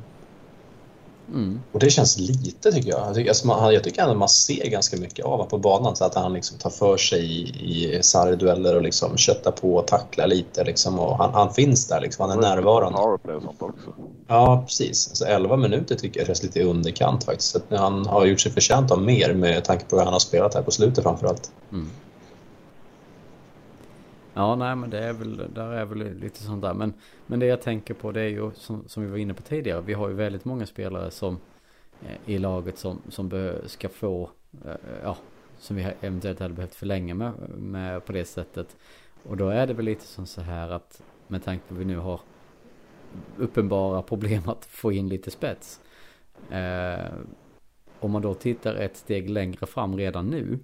Mm. och det känns lite tycker jag. Jag tycker, alltså, man, jag tycker ändå man ser ganska mycket av honom på banan. Så att han liksom tar för sig i, i sargdueller och liksom köttar på och tacklar lite. Liksom, och han, han finns där, liksom. han är närvarande. Powerplay och sånt också. Ja, precis. Alltså 11 minuter tycker jag känns lite i underkant faktiskt. Så att han har gjort sig förtjänt av mer med tanke på hur han har spelat här på slutet framförallt. Mm. Ja, nej men det är väl, där är väl lite sånt där. Men, men det jag tänker på det är ju som, som vi var inne på tidigare. Vi har ju väldigt många spelare som eh, i laget som, som ska få, eh, ja, som vi eventuellt hade behövt förlänga med, med på det sättet. Och då är det väl lite som så här att med tanke på att vi nu har uppenbara problem att få in lite spets. Eh, om man då tittar ett steg längre fram redan nu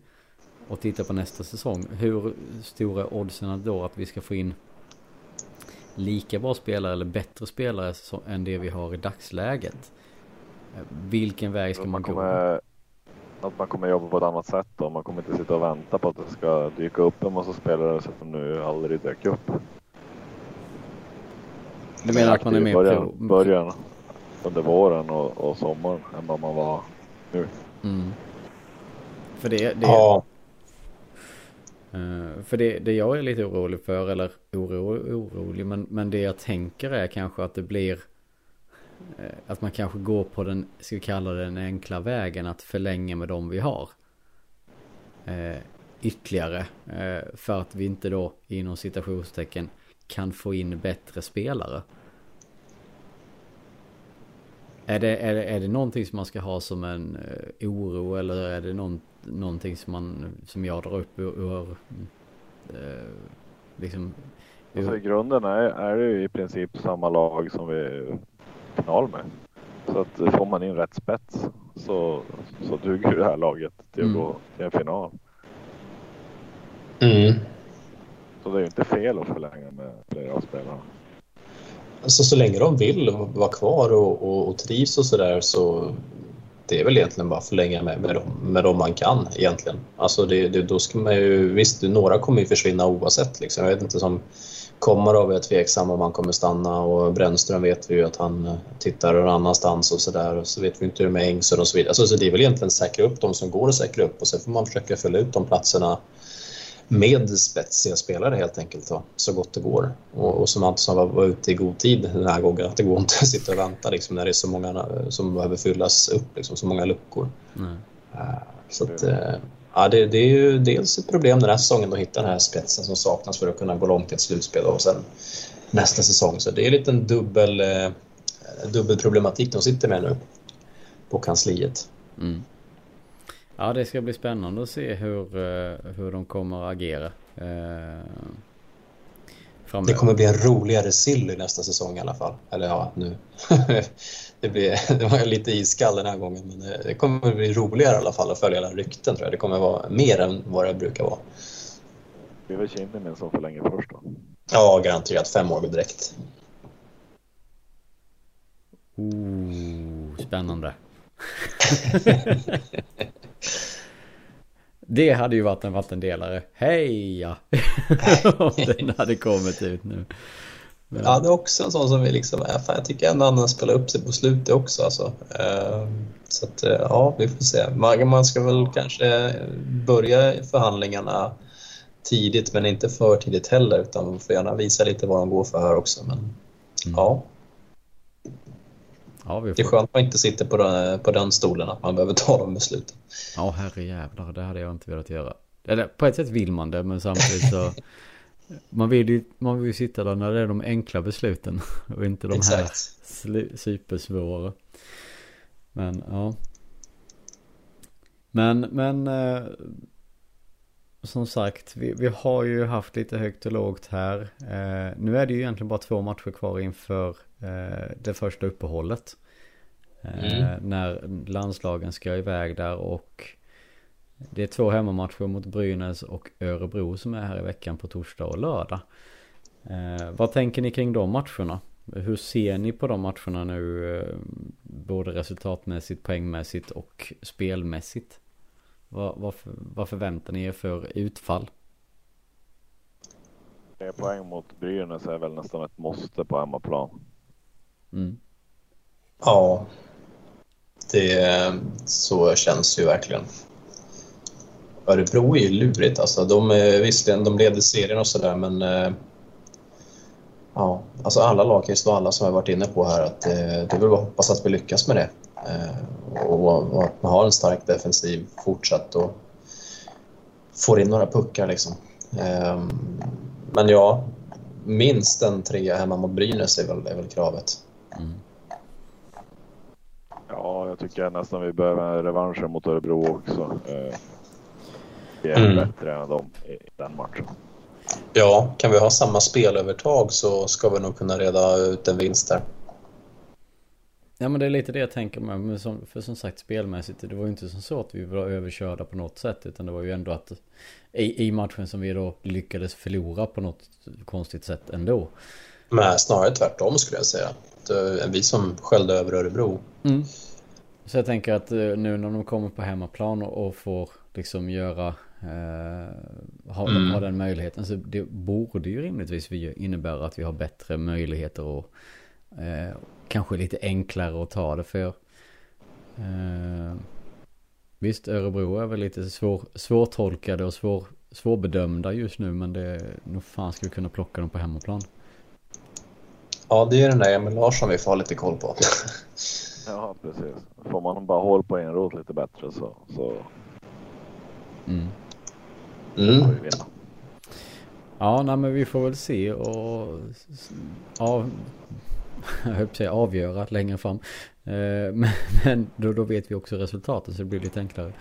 och tittar på nästa säsong. Hur stora är oddsen då att vi ska få in lika bra spelare eller bättre spelare än det vi har i dagsläget? Vilken väg ska man man, gå? kommer, att man kommer jobba på ett annat sätt då. Man kommer inte sitta och vänta på att det ska dyka upp en massa spelare så att de nu aldrig dök upp. Du menar att man är I mer början, början under våren och, och sommaren än vad man var. Mm. För det, det, Ja, Eh, för det, det jag är lite orolig för, eller oro, orolig, men, men det jag tänker är kanske att det blir eh, att man kanske går på den, ska vi kalla det den enkla vägen att förlänga med de vi har. Eh, ytterligare. Eh, för att vi inte då inom citationstecken kan få in bättre spelare. Är det, är, det, är det någonting som man ska ha som en eh, oro eller är det någon, någonting som, man, som jag drar upp ur, ur eh, liksom Alltså, I ur, grunden är, är det ju i princip samma lag som vi är final med. Så att får man in rätt spets så, så duger det här laget till att Mm. gå till en final. mm. Så det är ju inte fel att förlänga med flera av spelarna. Alltså, så länge de vill vara kvar och, och, och trivs och sådär så det är väl egentligen bara att förlänga med, med, dem, med dem man kan egentligen. Alltså det, det, då ska man ju, visst, några kommer ju försvinna oavsett. Liksom. Jag vet inte som Komarov är tveksam om han kommer stanna och Brännström vet vi ju att han eh, tittar någon annanstans och sådär. Och så vet vi inte hur det är med Engsund och så vidare. Alltså, så det är väl egentligen säkra upp de som går att säkra upp och sen får man försöka fylla ut de platserna med spetsiga spelare helt enkelt då, så gott det går. Och, och som Antonsson var, var ute i god tid den här gången, att det går inte att sitta och vänta liksom, när det är så många som behöver fyllas upp, liksom, så många luckor. nej. Eh, Så att, eh, ja, det, det är ju dels ett problem den här säsongen att hitta den här spetsen som saknas för att kunna gå långt i ett slutspel och sen nästa säsong. Så det är lite en dubbel, eh, dubbelproblematik de sitter med nu på kansliet. Mm. Ja, det ska bli spännande att se hur, eh, hur de kommer att agera. Eh, framöver. Det kommer bli en roligare silly nästa säsong i alla fall. Eller ja, nu. det, blir, det var lite iskall den här gången, men det- det kommer bli roligare i alla fall att följa alla rykten tror jag. Det kommer vara mer än vad det brukar vara. Vi var Kinnunen som förlänger först då. Ja, garanterat fem år direkt. Ooh, spännande. det hade ju varit en vattendelare. Heja! Om den hade kommit ut nu. Men, Ja, det är också en sån som vi liksom, äh, fan, jag tycker ändå han spelar upp sig på slutet också. Alltså. Eh, Så att, eh, ja, vi får se. Man ska väl kanske börja förhandlingarna tidigt, men inte för tidigt heller, utan man får gärna visa lite vad de går för här också. Men Mm. ja, ja, vi det är skönt att man inte sitter på den, på den stolen, att man behöver ta de besluten. ja herrejävlar, det hade jag inte velat göra. Eller på ett sätt vill man det, men samtidigt så... Man vill ju, man vill ju sitta där när det är de enkla besluten och inte de här Exakt. sli- supersvåra. Men ja. Men, men eh, som sagt, vi, vi har ju haft lite högt och lågt här. Eh, nu är det ju egentligen bara två matcher kvar inför det första uppehållet. Eh, Mm. När landslagen ska iväg där och det är två hemmamatcher mot Brynäs och Örebro som är här i veckan på torsdag och lördag. Eh, vad tänker ni kring de matcherna? Hur ser ni på de matcherna nu? eh, Både resultatmässigt, poängmässigt och spelmässigt. Vad, vad, vad förväntar ni er för utfall? Tre poäng mot Brynäs är väl nästan ett måste på hemmaplan. Mm. Ja, det, så känns det ju verkligen. Örebro är ju lurigt alltså. De, visserligen, de leder serien och sådär men eh, ja, alltså alla lag kan ju slå alla som jag varit inne på här. Att, eh, det är väl bara att hoppas att vi lyckas med det. Eh, och, och att man har en stark defensiv fortsatt och får in några puckar liksom. Men ja, minst en trea hemma mot Brynäs är väl, är väl kravet. Mm. Ja, jag tycker nästan vi behöver en revansch mot Örebro också. Eh, Vi är Mm. bättre än dem i den matchen. Ja, kan vi ha samma spelövertag så ska vi nog kunna reda ut en vinst där. Ja men det är lite det jag tänker med. Men som, för som sagt spelmässigt. Det var ju inte som så att vi var överkörda på något sätt. Utan det var ju ändå att i, i matchen som vi då lyckades förlora på något konstigt sätt ändå. Men snarare tvärtom skulle jag säga. Det är vi som skällde över Örebro. Mm. Så jag tänker att eh, nu när de kommer på hemmaplan och, får liksom göra eh, ha, Mm. ha den möjligheten så det borde ju rimligtvis vi- innebära att vi har bättre möjligheter och eh, kanske lite enklare att ta det för. Eh, visst, Örebro är väl lite svår, svårtolkade och svår, svårbedömda just nu men det nog fan ska vi kunna plocka dem på hemmaplan. Ja, det är den där Emil Larsson vi får ha lite koll på. Ja, precis. Får man bara håll på Enroth lite bättre så, så Mm. Mm. Ja, nej, men vi får väl se och ja, jag höll säga avgöra längre fram. Eh, Men, men då, då vet vi också resultatet så det blir lite enklare.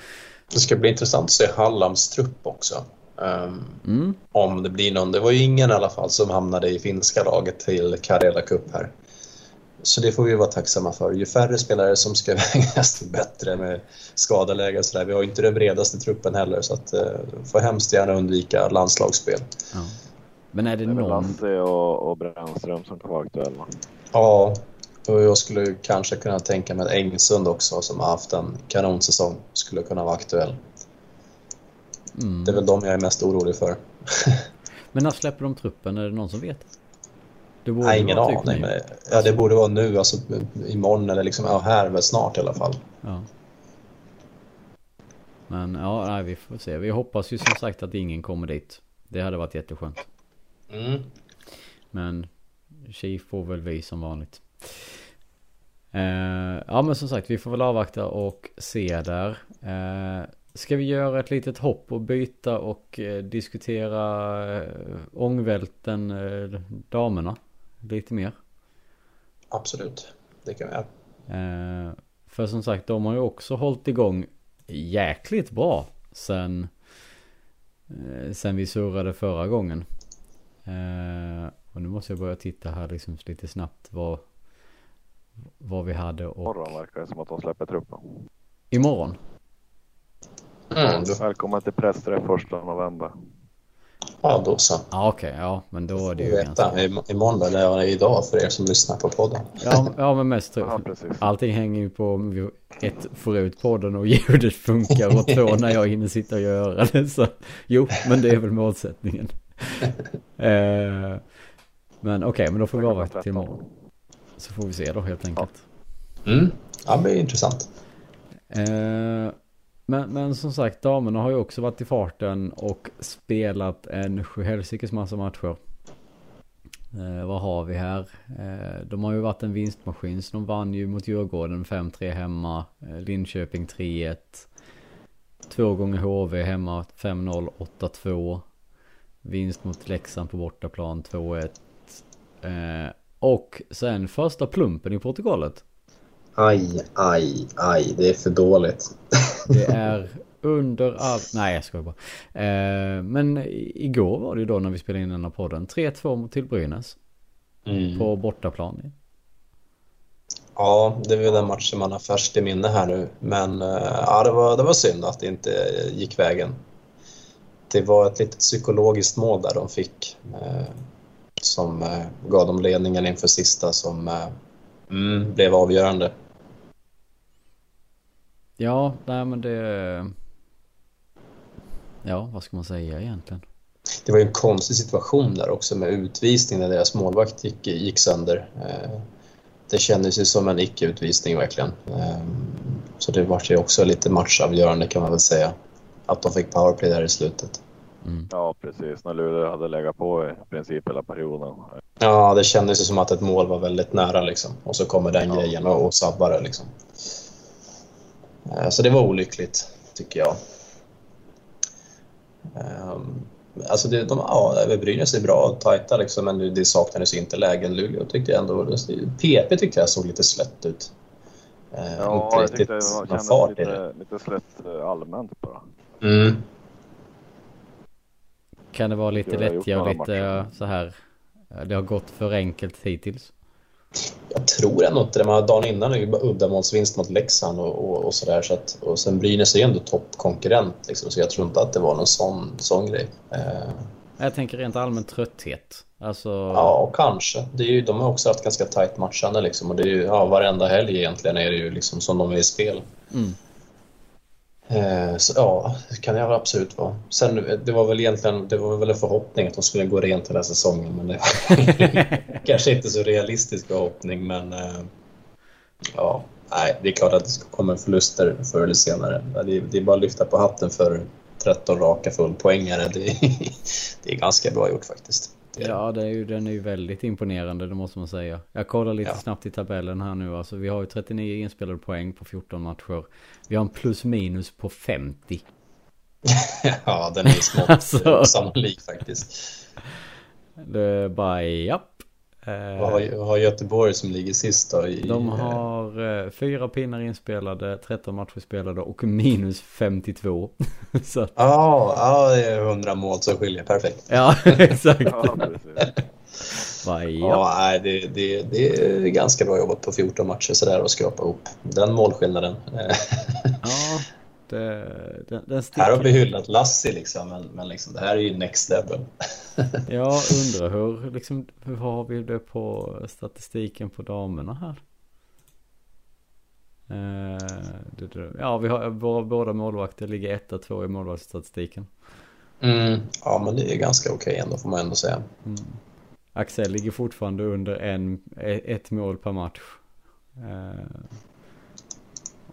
Det ska bli intressant att se Hallands trupp också. Ehm, Mm. om det blir någon. Det var ju ingen i alla fall som hamnade i finska laget till Karela Cup här. Så det får vi vara tacksamma för. Ju färre spelare som ska vägas desto bättre med skadeläge och sådär. Vi har ju inte den bredaste truppen heller så att eh, får hemskt gärna undvika landslagsspel. Ja. Men är det Det är någon... Lasse och, och Brännström som kan vara aktuella. Ja, och jag skulle kanske kunna tänka mig att Engsund också som har haft en kanonsäsong skulle kunna vara aktuell. Mm. Det är väl de jag är mest orolig för. Men när släpper de truppen? Är det någon som vet? Det borde Nej, ingen typ aning. Men, ja, det borde vara nu, alltså imorgon eller liksom, ja, här väl snart i alla fall. Ja. Men ja, nej, vi får se. Vi hoppas ju som sagt att ingen kommer dit. Det hade varit jätteskönt. Mm. Men tji får väl vi som vanligt. Eh, ja men som sagt vi får väl avvakta och se där. Eh, ska vi göra ett litet hopp och byta och eh, diskutera eh, ångvälten eh, damerna lite mer? Absolut, det kan vi göra. Eh, för som sagt de har ju också hållit igång jäkligt bra sen, eh, sen vi surrade förra gången. Eh, och nu måste jag börja titta här liksom lite snabbt vad, vad vi hade och Imorgon verkar det som att de släpper truppen. imorgon. Mm, då, Välkommen till pressträff första november. ja, då så. Ja okej, ja men då är det ju veta ganska... imorgon då, eller ja, idag för er som lyssnar på podden. Ja, ja men mest Ja, precis. Allting hänger ju på om vi ett får ut podden och ljudet funkar och två när jag hinner sitta och göra det. Så jo, men det är väl målsättningen. eh, men okej, men då får vi avvakta till imorgon. Så får vi se då helt enkelt. Mm. Ja, det blir intressant. Eh, men, men som sagt, damerna har ju också varit i farten och spelat en sjuhelsikes massa matcher. Eh, vad har vi här? Eh, de har ju varit en vinstmaskin så de vann ju mot Djurgården 5-3 hemma. Eh, Linköping 3-1. Två gånger HV hemma 5-0, 8-2. Vinst mot Leksand på bortaplan 2-1. Eh, och sen första plumpen i protokollet. Aj, aj, aj, det är för dåligt. Det är under all... Nej jag skojar bara. Eh, men igår var det ju då när vi spelade in den här podden. 3-2 mot till Brynäs. Mm. På bortaplan. Ja, det väl den matchen man har färskt i minne här nu. Men eh, ja, det, var, det var synd att det inte gick vägen. Det var ett litet psykologiskt mål där de fick. Eh, som eh, gav dem ledningen inför sista som eh, mm, blev avgörande. Ja, nej men det... Ja, vad ska man säga egentligen? Det var ju en konstig situation där också med utvisning när deras målvakt gick, gick sönder. Eh, det kändes ju som en icke-utvisning verkligen. Så det var ju också lite matchavgörande kan man väl säga. Att de fick powerplay där i slutet. Mm. Ja, precis. När Luleå hade legat på i princip hela perioden. Ja, det kändes ju som att ett mål var väldigt nära liksom. Och så kommer den ja. grejen och, och sabbar det liksom. Så det var olyckligt, tycker jag. Um, alltså det, de, ja, Brynäs är bra och tajta liksom, men det, det saknades inte lägen. Luleå tyckte jag ändå... PP tyckte jag såg lite slött ut. Uh, ja, jag tyckte det kändes lite, lite slött eh, allmänt bara. Mm. Kan det vara lite lättja och lite så här... Det har gått för enkelt hittills? Jag tror ändå inte det. Man dagen innan är ju bara uddamålsvinst mot Leksand och, och, och sådär. Så att, och sen Brynäs är ju ändå toppkonkurrent liksom, så jag tror inte att det var någon sån, sån grej. Eh. Jag tänker rent allmänt trötthet. Alltså... Ja, kanske. Det är ju, de har också haft ganska tajt matchande liksom och det är ju, ja, varenda helg egentligen är det ju liksom som de är i spel. Mm. Eh, så, ja, det kan det absolut vara. Sen, det var väl egentligen det var väl en förhoppning att de skulle gå rent den här säsongen. Men det var kanske inte så realistisk förhoppning. Men eh, ja, nej, det är klart att det kommer förluster förr eller senare. Det är, det är bara att lyfta på hatten för 13 raka fullpoängare. Det, det är ganska bra gjort faktiskt. Ja, det är ju, den är ju väldigt imponerande, det måste man säga. Jag kollar lite ja. snabbt i tabellen här nu. Alltså, vi har ju 39 inspelade poäng på 14 matcher. Vi har en plus minus på 50. ja, den är smått alltså... sannolik faktiskt. Det är bara, japp. Eh, vad har, Göteborg som ligger sist då? I, de har eh, fyra pinnar inspelade, 13 matcher spelade och minus 52. Ja, ah, ah, det är 100 mål som skiljer, perfekt. Ja, exakt. ja, ja. nej, det, det, det är ganska bra jobbat på 14 matcher sådär och skrapa ihop den målskillnaden. ja, det, den, den Här har vi hyllat Lassi liksom, men, men liksom, det här är ju next level. ja, undrar hur, liksom, hur har vi det på statistiken på damerna här? Uh, ja, vi har våra båda målvakter ligger 1-2 i målvaktsstatistiken. Mm, ja, men det är ganska okej ändå får man ändå säga. Mm. Axel ligger fortfarande under en, ett mål per match.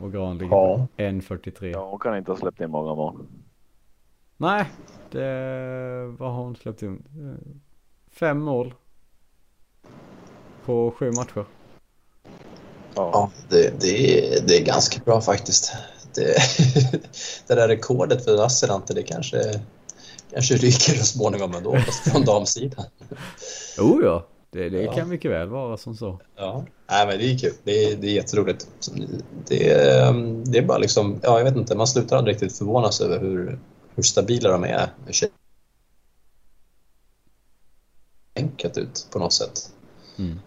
Och Gran ligger ja. på 1.43. Ja, hon kan inte ha släppt in många mål. Nej, det, vad har hon släppt in? Fem mål. På sju matcher. Ja, ja det, det, är, det är ganska bra faktiskt. Det, det där rekordet för Asselante, det kanske, kanske ryker så småningom ändå, fast från damsidan. Oh ja, det, det ja. kan mycket väl vara som så. Ja, Nej, men det är kul. Det är, det är jätteroligt. Det, det är bara liksom, ja jag vet inte, man slutar aldrig riktigt förvånas över hur, hur stabila de är. enkelt ut på något sätt. Mm.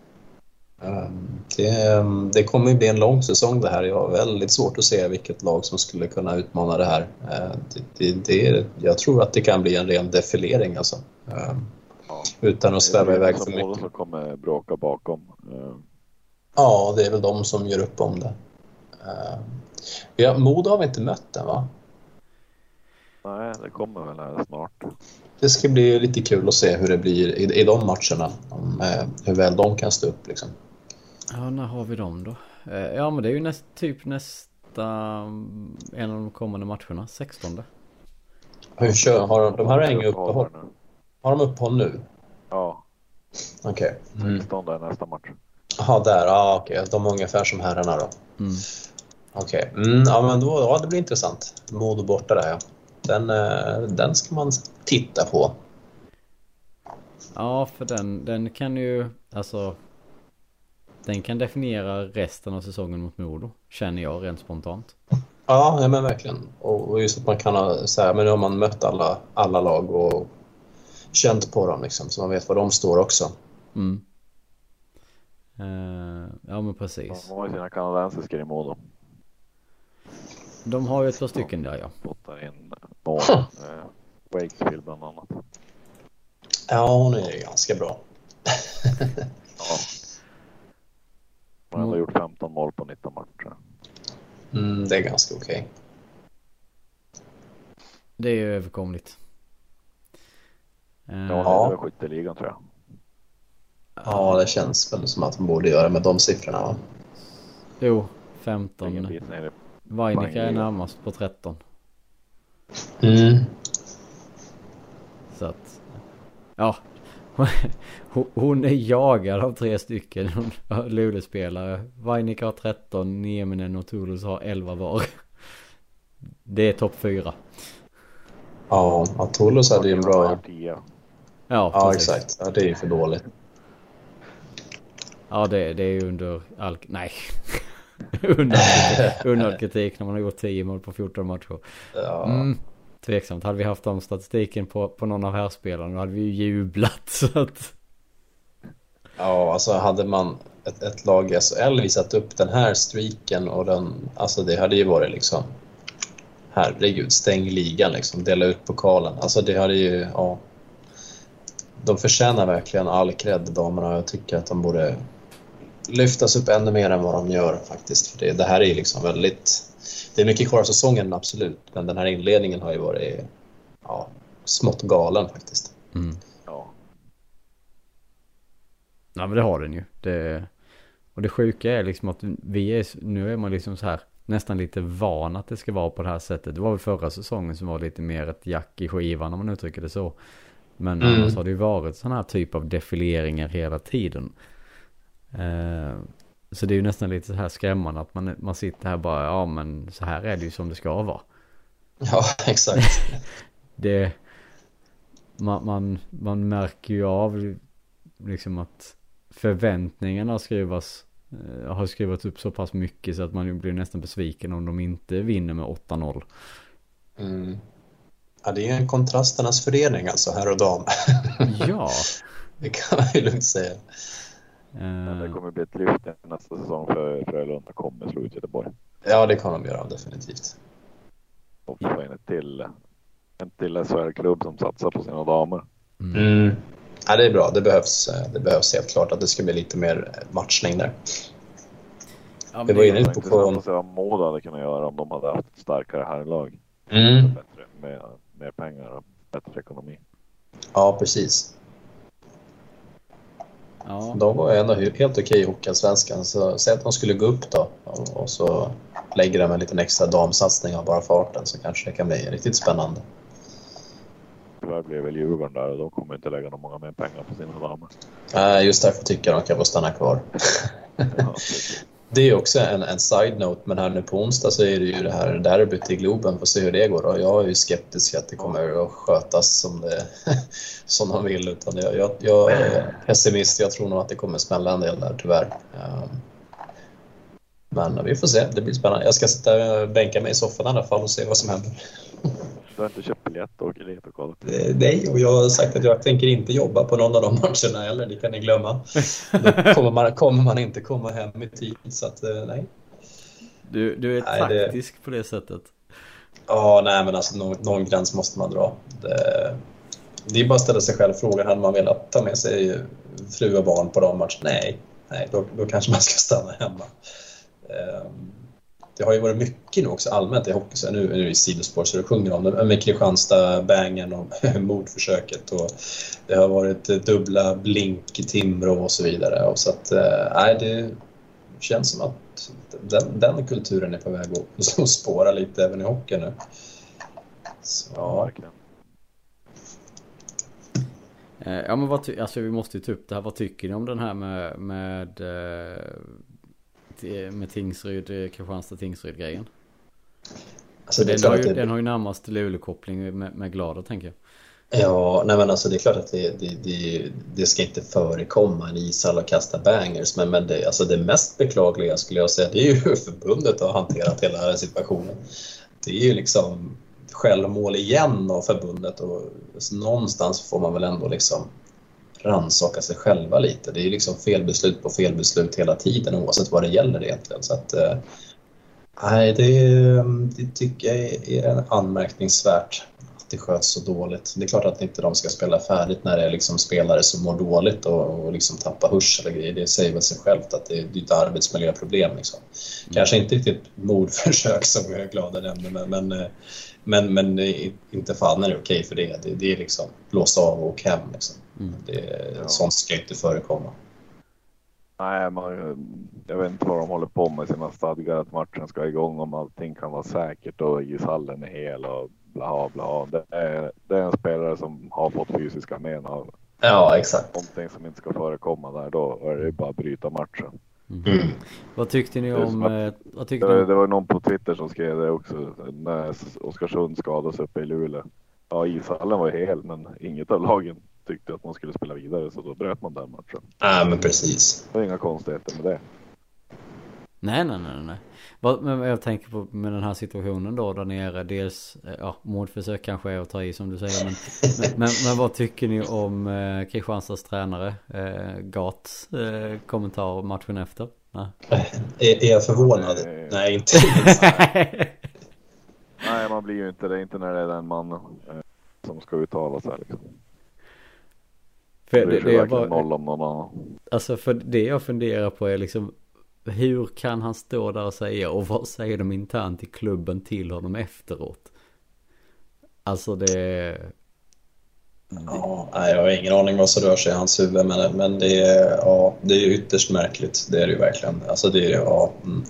Ehm, det, det kommer ju bli en lång säsong det här. Jag har väldigt svårt att se vilket lag som skulle kunna utmana det här. Ehm, det, det, det, jag tror att det kan bli en ren defilering alltså. Ja, Utan att sväva iväg för mycket. Det som kommer bråka bakom. Ja, det är väl de som gör upp om det. Ja, Modo har vi inte mött än va? Nej, det kommer väl här snart. Det ska bli lite kul att se hur det blir i, i de matcherna. Om, eh, hur väl de kan stå upp liksom. Ja, när har vi dem då? Eh, ja, men det är ju näst, typ nästa en av de kommande matcherna, 16. Hur kör, har de här har inga uppehåll? Har de uppehåll nu? Ja. Okej. Okay. Mm. 16 är nästa match. Jaha, där. Ja, okej. Okay. De är ungefär som herrarna då. Mm. Okej. Okay. Mm, ja, men då, ja, det blir intressant. Modo borta där, ja. Den, eh, den ska man titta på. Ja, för den, den kan ju, alltså den kan definiera resten av säsongen mot Modo, känner jag rent spontant. Ja, ja men verkligen. Och just att man kan ha, så här, men nu har man mött alla, alla lag och känt på dem liksom, så man vet var de står också. Mm. Uh, ja men precis. De har ju sina kanadensisker i Modo. De har ju ett par stycken där ja. Spottar in mål. eh, Wakefield bland annat. Ja, hon är ganska bra. Ja. Man har ändå gjort 15 mål på 19 matcher. Mm, det är ganska okej. Det är ju överkomligt. Eh, Ja, det väl skytteligan tror jag. Ja, det känns väl som att de borde göra med de siffrorna. Va? Jo, Ingen 15. bit ner i Vainika är närmast på 13. Mm. Så att, ja. Hon- är jagad av tre stycken Luleå-spelare. Vainika har 13, Nieminen och Toulouse har 11 var. Det är topp 4. Ja, Toulouse hade ju en bra... 10. Ja, Ja, exakt. Ja, det är ju för dåligt. Ja, det, det är ju under all... Nej. under, kritik när man har gjort 10 mål på 14 matcher. Ja, Mm, tveksamt. Hade vi haft de statistiken på, på någon av härspelarna då hade vi ju jublat. Så att... ja alltså hade man ett, ett lag i SHL visat upp den här streaken och den... Alltså det hade ju varit liksom... Herregud, stäng ligan liksom. Dela ut pokalen. Alltså det hade ju... Ja. De förtjänar verkligen all cred, damerna. Jag tycker att de borde lyftas upp ännu mer än vad de gör faktiskt. För det, det här är ju liksom väldigt... Det är mycket kvar av säsongen, absolut. Men den här inledningen har ju varit ja, smått galen faktiskt. Mm. Ja. Ja men det har den ju. Det, och det sjuka är liksom att vi är, nu är man liksom så här nästan lite van att det ska vara på det här sättet. Det var väl förra säsongen som var lite mer ett jack i skivan om man uttrycker det så. Men Mm. annars har det ju varit sådana här typ av defileringar hela tiden. Eh, så det är ju nästan lite så här skrämmande att man, man sitter här bara, ja men så här är det ju som det ska vara. Ja, exakt. det man, man, man märker ju av liksom att förväntningarna skruvas eh, har skruvats upp så pass mycket så att man blir nästan besviken om de inte vinner med 8-0. Mm. Ja, det är en kontrasternas förening alltså, herr och dam. Ja. Det kan man ju lugnt säga. Men det Eh, kommer bli ett lyft nästa säsong för Frölunda kommer slå ut Göteborg. Ja, det kan de göra definitivt. Och få in ett till, en till SHL-klubb som satsar på sina damer. mm. Mm. Ja, det är bra. Det behövs, det behövs helt klart att det ska bli lite mer matchning där. Ja, men Det var det- inne Det var på- intressant att se vad Modo hade kunnat göra om de hade haft ett starkare herrlag. Mm. Med mer pengar och bättre ekonomi. Ja, precis. Ja, De var ju ändå he- helt okej i Hockeyallsvenskan, så säg att de skulle gå upp då och, så lägger de en liten extra damsatsning av bara farten så kanske det kan bli riktigt spännande. Tyvärr blir väl Djurgården där och de kommer inte lägga några många mer pengar på sina damer. Eh, Just därför tycker jag de kan få stanna kvar. Ja. Det är också en, en side-note, men här nu på onsdag så är det ju det här derbyt i Globen. Får se hur det går. Och jag är ju skeptisk att det kommer att skötas som, det, som de vill. Utan jag, jag, jag är pessimist. Jag tror nog att det kommer smälla en del där, tyvärr. Um, men vi får se. Det blir spännande. Jag ska sitta och bänka mig i soffan i alla fall och se vad som händer. Du har inte köpt biljett och åker dit och kollar? Nej, och jag har sagt att jag tänker inte jobba på någon av de matcherna heller. Det kan ni glömma. Då kommer man, kommer man inte komma hem i tid. Så att, eh, nej. du, du är Nej, det- taktisk på det sättet. Ja, nej men alltså någon, någon gräns måste man dra. Det, det är bara att ställa sig själv frågan, hade man velat ta med sig fru och barn på de matcherna? Nej, nej då, då kanske man ska stanna hemma. Ehm, Det har ju varit mycket nu också allmänt i hockey, så nu, nu är det sidospår så du sjunger om det, men med Kristianstad-bangen och mordförsöket och det har varit dubbla blink i Timrå och så vidare. Och så att, eh, nej, det känns som att den, den kulturen är på väg att, att spåra lite även i hockey nu. Så, Ja. Eh, Ja men vad ty- alltså vi måste ju ta upp det här. Vad tycker ni om den här med med, eh, med Tingsryd, eh, Kristianstad Tingsryd grejen? alltså, Den har, ju, det, den har ju närmast Luleå-koppling med, med Glader tänker jag. Ja, nej men alltså det är klart att det, det, det, det ska inte förekomma en ishall och kasta bangers, men, men det, alltså det mest beklagliga skulle jag säga, det är ju hur förbundet har hanterat hela den här situationen. Det är ju liksom självmål igen av förbundet och någonstans får man väl ändå liksom rannsaka sig själva lite. Det är ju liksom felbeslut på felbeslut hela tiden oavsett vad det gäller egentligen. Så att, eh, nej, det, eh, det tycker jag är anmärkningsvärt det sköts så dåligt. Det är klart att inte de ska spela färdigt när det är liksom spelare som mår dåligt och, och liksom tappar hörsel och grejer. Det säger väl sig självt att det, är ett arbetsmiljöproblem. Liksom. Mm. Kanske inte riktigt mordförsök som jag är glad nämnde, men, men, men, men inte fan är det okej för det. Det, det är liksom blåst av och åk hem. Liksom. Mm. Det, ja. Sånt ska inte förekomma. Nej, man, jag vet inte vad de håller på med sina stadgar att matchen ska igång om allting kan vara säkert och ishallen är hel och bla bla. Det är, det är en spelare som har fått fysiska men av ja, exakt. någonting som inte ska förekomma där. Då är det bara att bryta matchen. Mm. Mm. Vad tyckte ni om... Att, eh, vad tyckte det, ni? det var någon på Twitter som skrev det också när Oskarsund skadades uppe i Luleå. Ja, ishallen var hel, men inget av lagen tyckte att man skulle spela vidare så då bröt man den matchen. Ja, men precis. Det var inga konstigheter med det. Nej, nej, nej, nej. Men jag tänker på med den här situationen då där nere. Dels, eh, ja, mordförsök kanske är att ta i som du säger. Men, men, men, men, vad tycker ni om eh, Kristianstads tränare? Eh, Gats eh, kommentar matchen efter? Nej. Är, är jag förvånad? Nej, Nej inte. Nej, man blir ju inte det. Inte när det är den mannen eh, som ska uttala sig liksom. För det, det, jag bara, noll om någon annan. Alltså för det jag funderar på är liksom hur kan han stå där och säga och vad säger de internt i klubben till honom efteråt? Alltså det... Ja, jag har ingen aning vad som rör sig i hans huvud men, men det, är, ja, det är ytterst märkligt. Det är det ju verkligen. Alltså det är, ja, mm.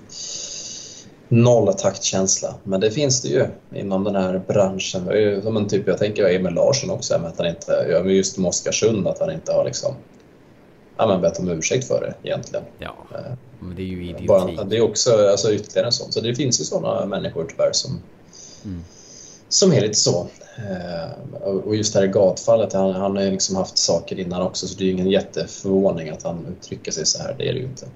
Noll taktkänsla. Men det finns det ju inom den här branschen. Som en typ, jag tänker Emil Larsson också, att han inte, just med Oskarsund, att han inte har liksom, ja, men bett om ursäkt för det egentligen. Ja, eh, men det är ju idioti. Bara, det är också alltså, ytterligare en sån. Så det finns ju sådana människor tyvärr som, mm. som är lite så. Eh, och just det här gatfallet, han, han har liksom haft saker innan också så det är ingen jätteförvåning att han uttrycker sig så här. Det är det ju inte.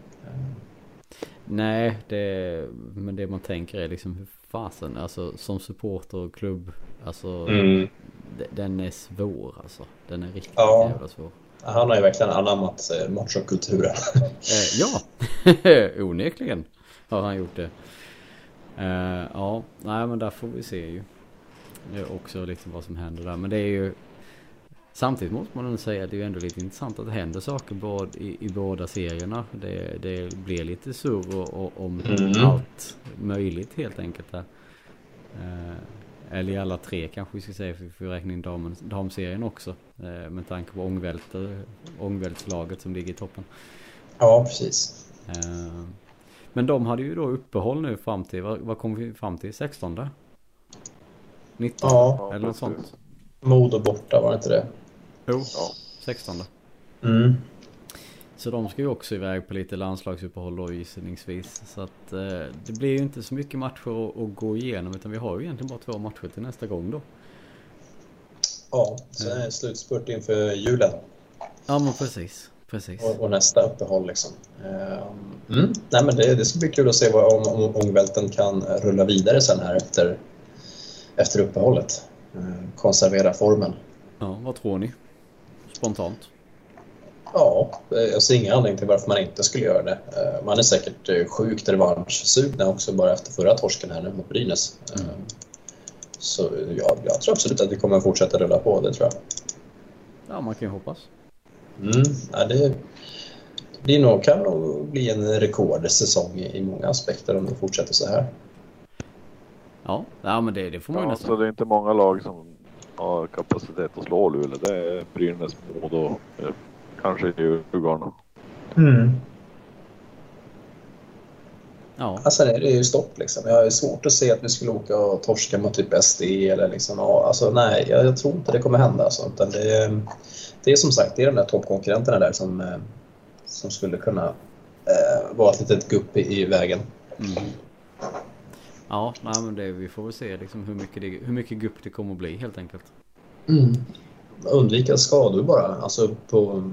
Nej, det, men det man tänker är liksom hur fasen, alltså som supporter och klubb, alltså mm. den är svår alltså. Den är riktigt ja. jävla svår. Han har ju verkligen anammat eh, machokulturen. eh, ja, onekligen har han gjort det. Eh, ja, nej men där får vi se ju. Det är också liksom vad som händer där. Men det är ju Samtidigt måste man nog säga att det är ändå lite intressant att det händer saker både i, i båda serierna. Det, det blir lite surr om mm. allt möjligt helt enkelt där. Eh, eller i alla tre kanske vi ska säga för vi får räkna in damen, damserien också. Eh, med tanke på ångvältslaget som ligger i toppen. Ja, precis. Eh, men de hade ju då uppehåll nu fram till, vad, vad kom vi fram till? 16? 19? Ja, eller något sånt. Modo borta, var det inte det? Jo, ja. 16. Mm. Så de ska ju också iväg på lite landslagsuppehåll då gissningsvis. Så att eh, det blir ju inte så mycket matcher att, att, gå igenom utan vi har ju egentligen bara två matcher till nästa gång då. Ja, sen är det slutspurt inför julen. Ja men precis. precis. Och, och nästa uppehåll liksom. Eh, mm. Nej men det, det ska bli kul att se vad, om, om ångvälten kan rulla vidare sen här efter, efter uppehållet. Eh, konservera formen. Ja, vad tror ni? Spontant? Ja, jag ser ingen anledning till varför man inte skulle göra det. Eh, man är säkert eh, sjukt revanschsugna också bara efter förra torsken här nu mot Brynäs. Mm. Så ja, jag tror absolut att vi kommer fortsätta rulla på, det tror jag. Ja, man kan ju hoppas. Mm, ja, det blir nog, kan nog bli en rekordsäsong i många aspekter om det fortsätter så här. Ja, ja men det, det får man ju ja, nästan. Så det är inte många lag som har kapacitet att slå Luleå. Det är Brynäs, Modo, eh, kanske Djurgården. Mm. Ja. Alltså det är ju stopp liksom. Jag har svårt att se att vi skulle åka och torska mot typ SD eller liksom. Alltså nej, jag, jag, tror inte det kommer hända. Alltså, utan det, det är som sagt, det är de där toppkonkurrenterna där som, eh, som skulle kunna eh, vara ett litet gupp i, i vägen. Mm. Ja, nej, men det, vi får väl se liksom hur, mycket det, hur mycket gupp det kommer att bli helt enkelt. Mm. Undvika skador bara, alltså på,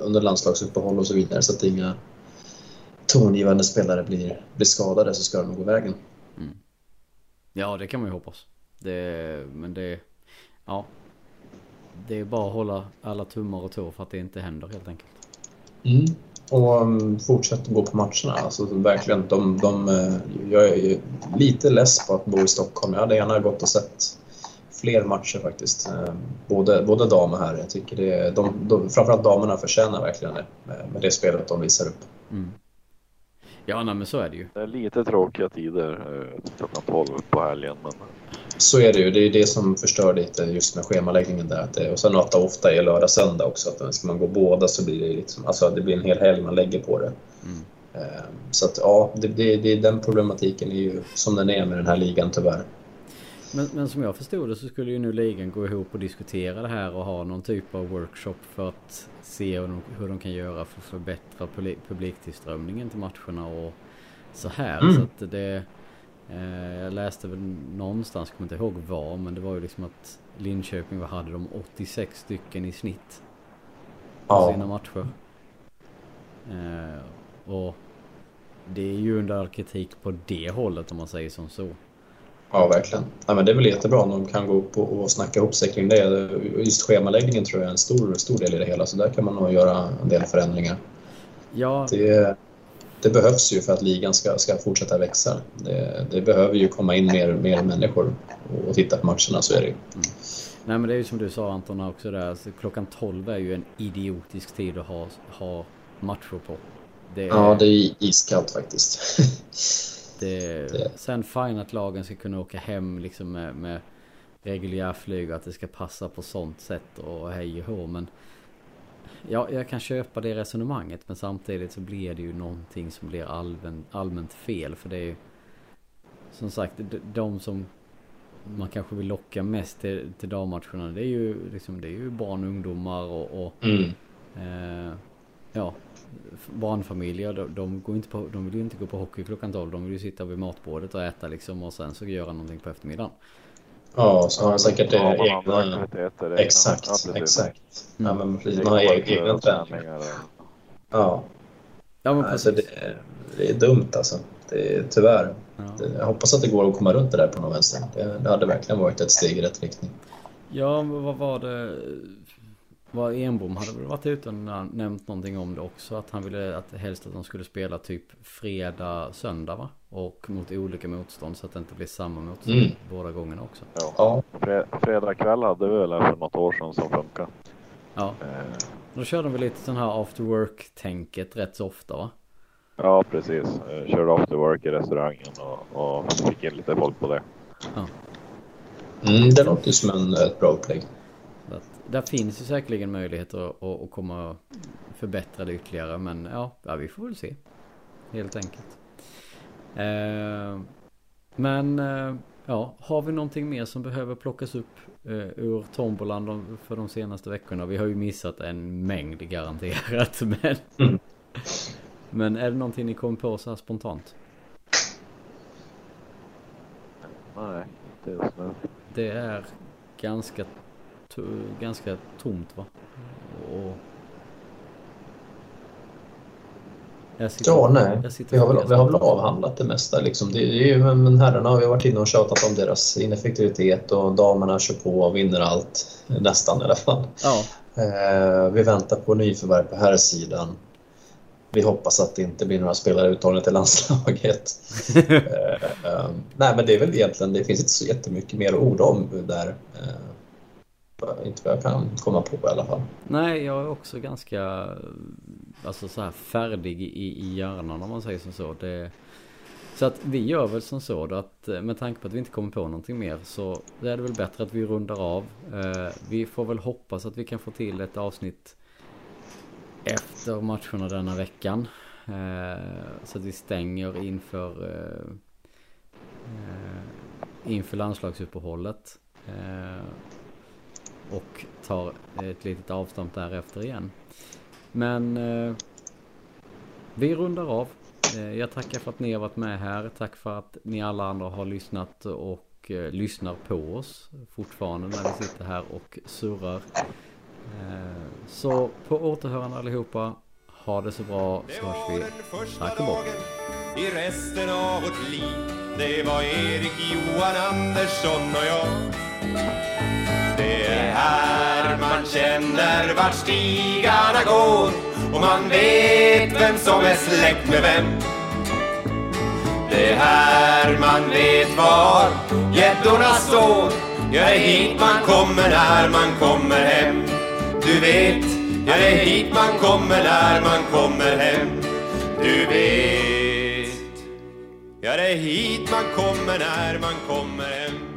under landslagsuppehåll och så vidare så att inga tongivande spelare blir, blir skadade så ska de gå vägen. Mm. Ja, det kan man ju hoppas. Det, men det, ja. Det är bara att hålla alla tummar och tår för att det inte händer helt enkelt. Mm. Och um, fortsätt gå på matcherna. Alltså, verkligen, de, de, eh, jag är lite less på att bo i Stockholm. Jag hade gärna gått och sett fler matcher faktiskt. Eh, både, både dam och herr. Jag tycker det, de, de, framförallt damerna förtjänar verkligen det med, med det spelet de visar upp. Mm. Ja, nej, men så är det ju. Det är lite tråkiga tider eh, klockan 12 på helgen. Men... Så är det ju. Det är det som förstör lite just med schemaläggningen där. Att det, och sen att det ofta är lördag söndag också. Att ska man gå båda så blir det liksom, alltså det blir en hel helg man lägger på det. Mm. Eh, så att ja, det, det, det, den problematiken är ju som den är med den här ligan tyvärr. Men, men som jag förstod det så skulle ju nu ligan gå ihop och diskutera det här och ha någon typ av workshop för att se hur de, hur de kan göra för att förbättra publiktillströmningen till matcherna och så här. Mm. Så att det... Eh, jag läste väl någonstans, kommer inte ihåg var, men det var ju liksom att Linköping, vad hade de? 86 stycken i snitt. På ja. sina matcher. Eh, och det är ju under all kritik på det hållet om man säger som så. Ja, verkligen. Ja, men det är väl jättebra om de kan gå upp och, och snacka ihop sig kring det. Just schemaläggningen tror jag är en stor, stor del i det hela, så där kan man nog göra en del förändringar. Ja. Det, det behövs ju för att ligan ska, ska fortsätta växa. Det, det behöver ju komma in mer, mer människor och, titta på matcherna, så är det ju. Mm. Nej men det är ju som du sa Anton också där, alltså, klockan 12 är ju en idiotisk tid att ha, ha matcher på. Det är... Ja, det är iskallt faktiskt. Det, det. Sen fine att lagen ska kunna åka hem liksom med, med reguljärflyg och att det ska passa på sånt sätt och hej och hå. Men ja, jag kan köpa det resonemanget men samtidigt så blir det ju någonting som blir allmän, allmänt fel. För det är ju som sagt de som man kanske vill locka mest till, till dammatcherna det är ju liksom det är ju barn och ungdomar och, och mm. eh, ja barnfamiljer, de, de, går inte på, de vill ju inte gå på hockey klockan 12. De vill ju sitta vid matbordet och äta liksom och sen så göra någonting på eftermiddagen. Ja, så har man säkert ja, egna... Exakt, exakt. exakt. Mm. Ja, men precis. Man har egna träningar. Ja. Ja, men alltså, det, är, det är dumt alltså. Det är, tyvärr. Ja. Jag hoppas att det går att komma runt det där på något vänster. Det, det hade verkligen varit ett steg i rätt riktning. Ja, men vad var det? Var Enbom hade väl varit ute och nämnt någonting om det också. Att han ville att helst att de skulle spela typ fredag, söndag va? Och mot olika motstånd så att det inte blir samma motstånd mm. båda gångerna också. Ja, ja. fredag kväll hade vi väl för något år sedan som funkar. Ja. Eh. Då körde de väl lite sån här after work-tänket rätt så ofta va? Ja, precis. Jag körde after work i restaurangen och, och fick in lite folk på det. Ja. Mm, det låter som en, ett bra upplägg där finns ju säkerligen möjligheter att, att, komma förbättra det ytterligare. Men ja, ja, vi får väl se. Helt enkelt. Eh, men eh, ja, har vi någonting mer som behöver plockas upp eh, ur tombolan för de senaste veckorna? Vi har ju missat en mängd garanterat. Men, mm. men är det någonting ni kom på så här spontant? Nej, inte just nu. Det är ganska ganska tomt va? Och... Sitter, ja, nej. Vi har, väl, vi har väl avhandlat det mesta. Liksom. Det, det är ju, men herrarna har ju varit inne och tjatat om deras ineffektivitet och damerna kör på och vinner allt. Nästan i alla fall. Ja. Eh, vi väntar på nyförvärv på här sidan. Vi hoppas att det inte blir några spelare uttagna till landslaget. eh, eh, nej, men det är väl egentligen, det finns inte så jättemycket mer orda om där. Inte vad jag kan komma på i alla fall. Nej, jag är också ganska alltså så här färdig i, i hjärnan om man säger som så. Det, så att vi gör väl som så då att eh, med tanke på att vi inte kommer på någonting mer så är det väl bättre att vi rundar av. Eh, vi får väl hoppas att vi kan få till ett avsnitt efter matcherna denna veckan. Eh, så att vi stänger inför eh, eh, inför landslagsuppehållet och tar ett litet avstamp därefter igen. Men eh, vi rundar av. Eh, jag tackar för att ni har varit med här. Tack för att ni alla andra har lyssnat och eh, lyssnar på oss fortfarande när vi sitter här och surrar. Eh, så på återhörande allihopa. Ha det så bra så hörs vi. Tack och bock. I resten av vårt liv Det var Erik Johan Andersson och jag det är här man känner vart stigarna går och man vet vem som är släkt med vem. Det är här man vet var gäddorna står Ja, det är hit man kommer när man kommer hem. Du vet, ja, det är hit man kommer när man kommer hem. Du vet, ja, det är hit man kommer när man kommer hem.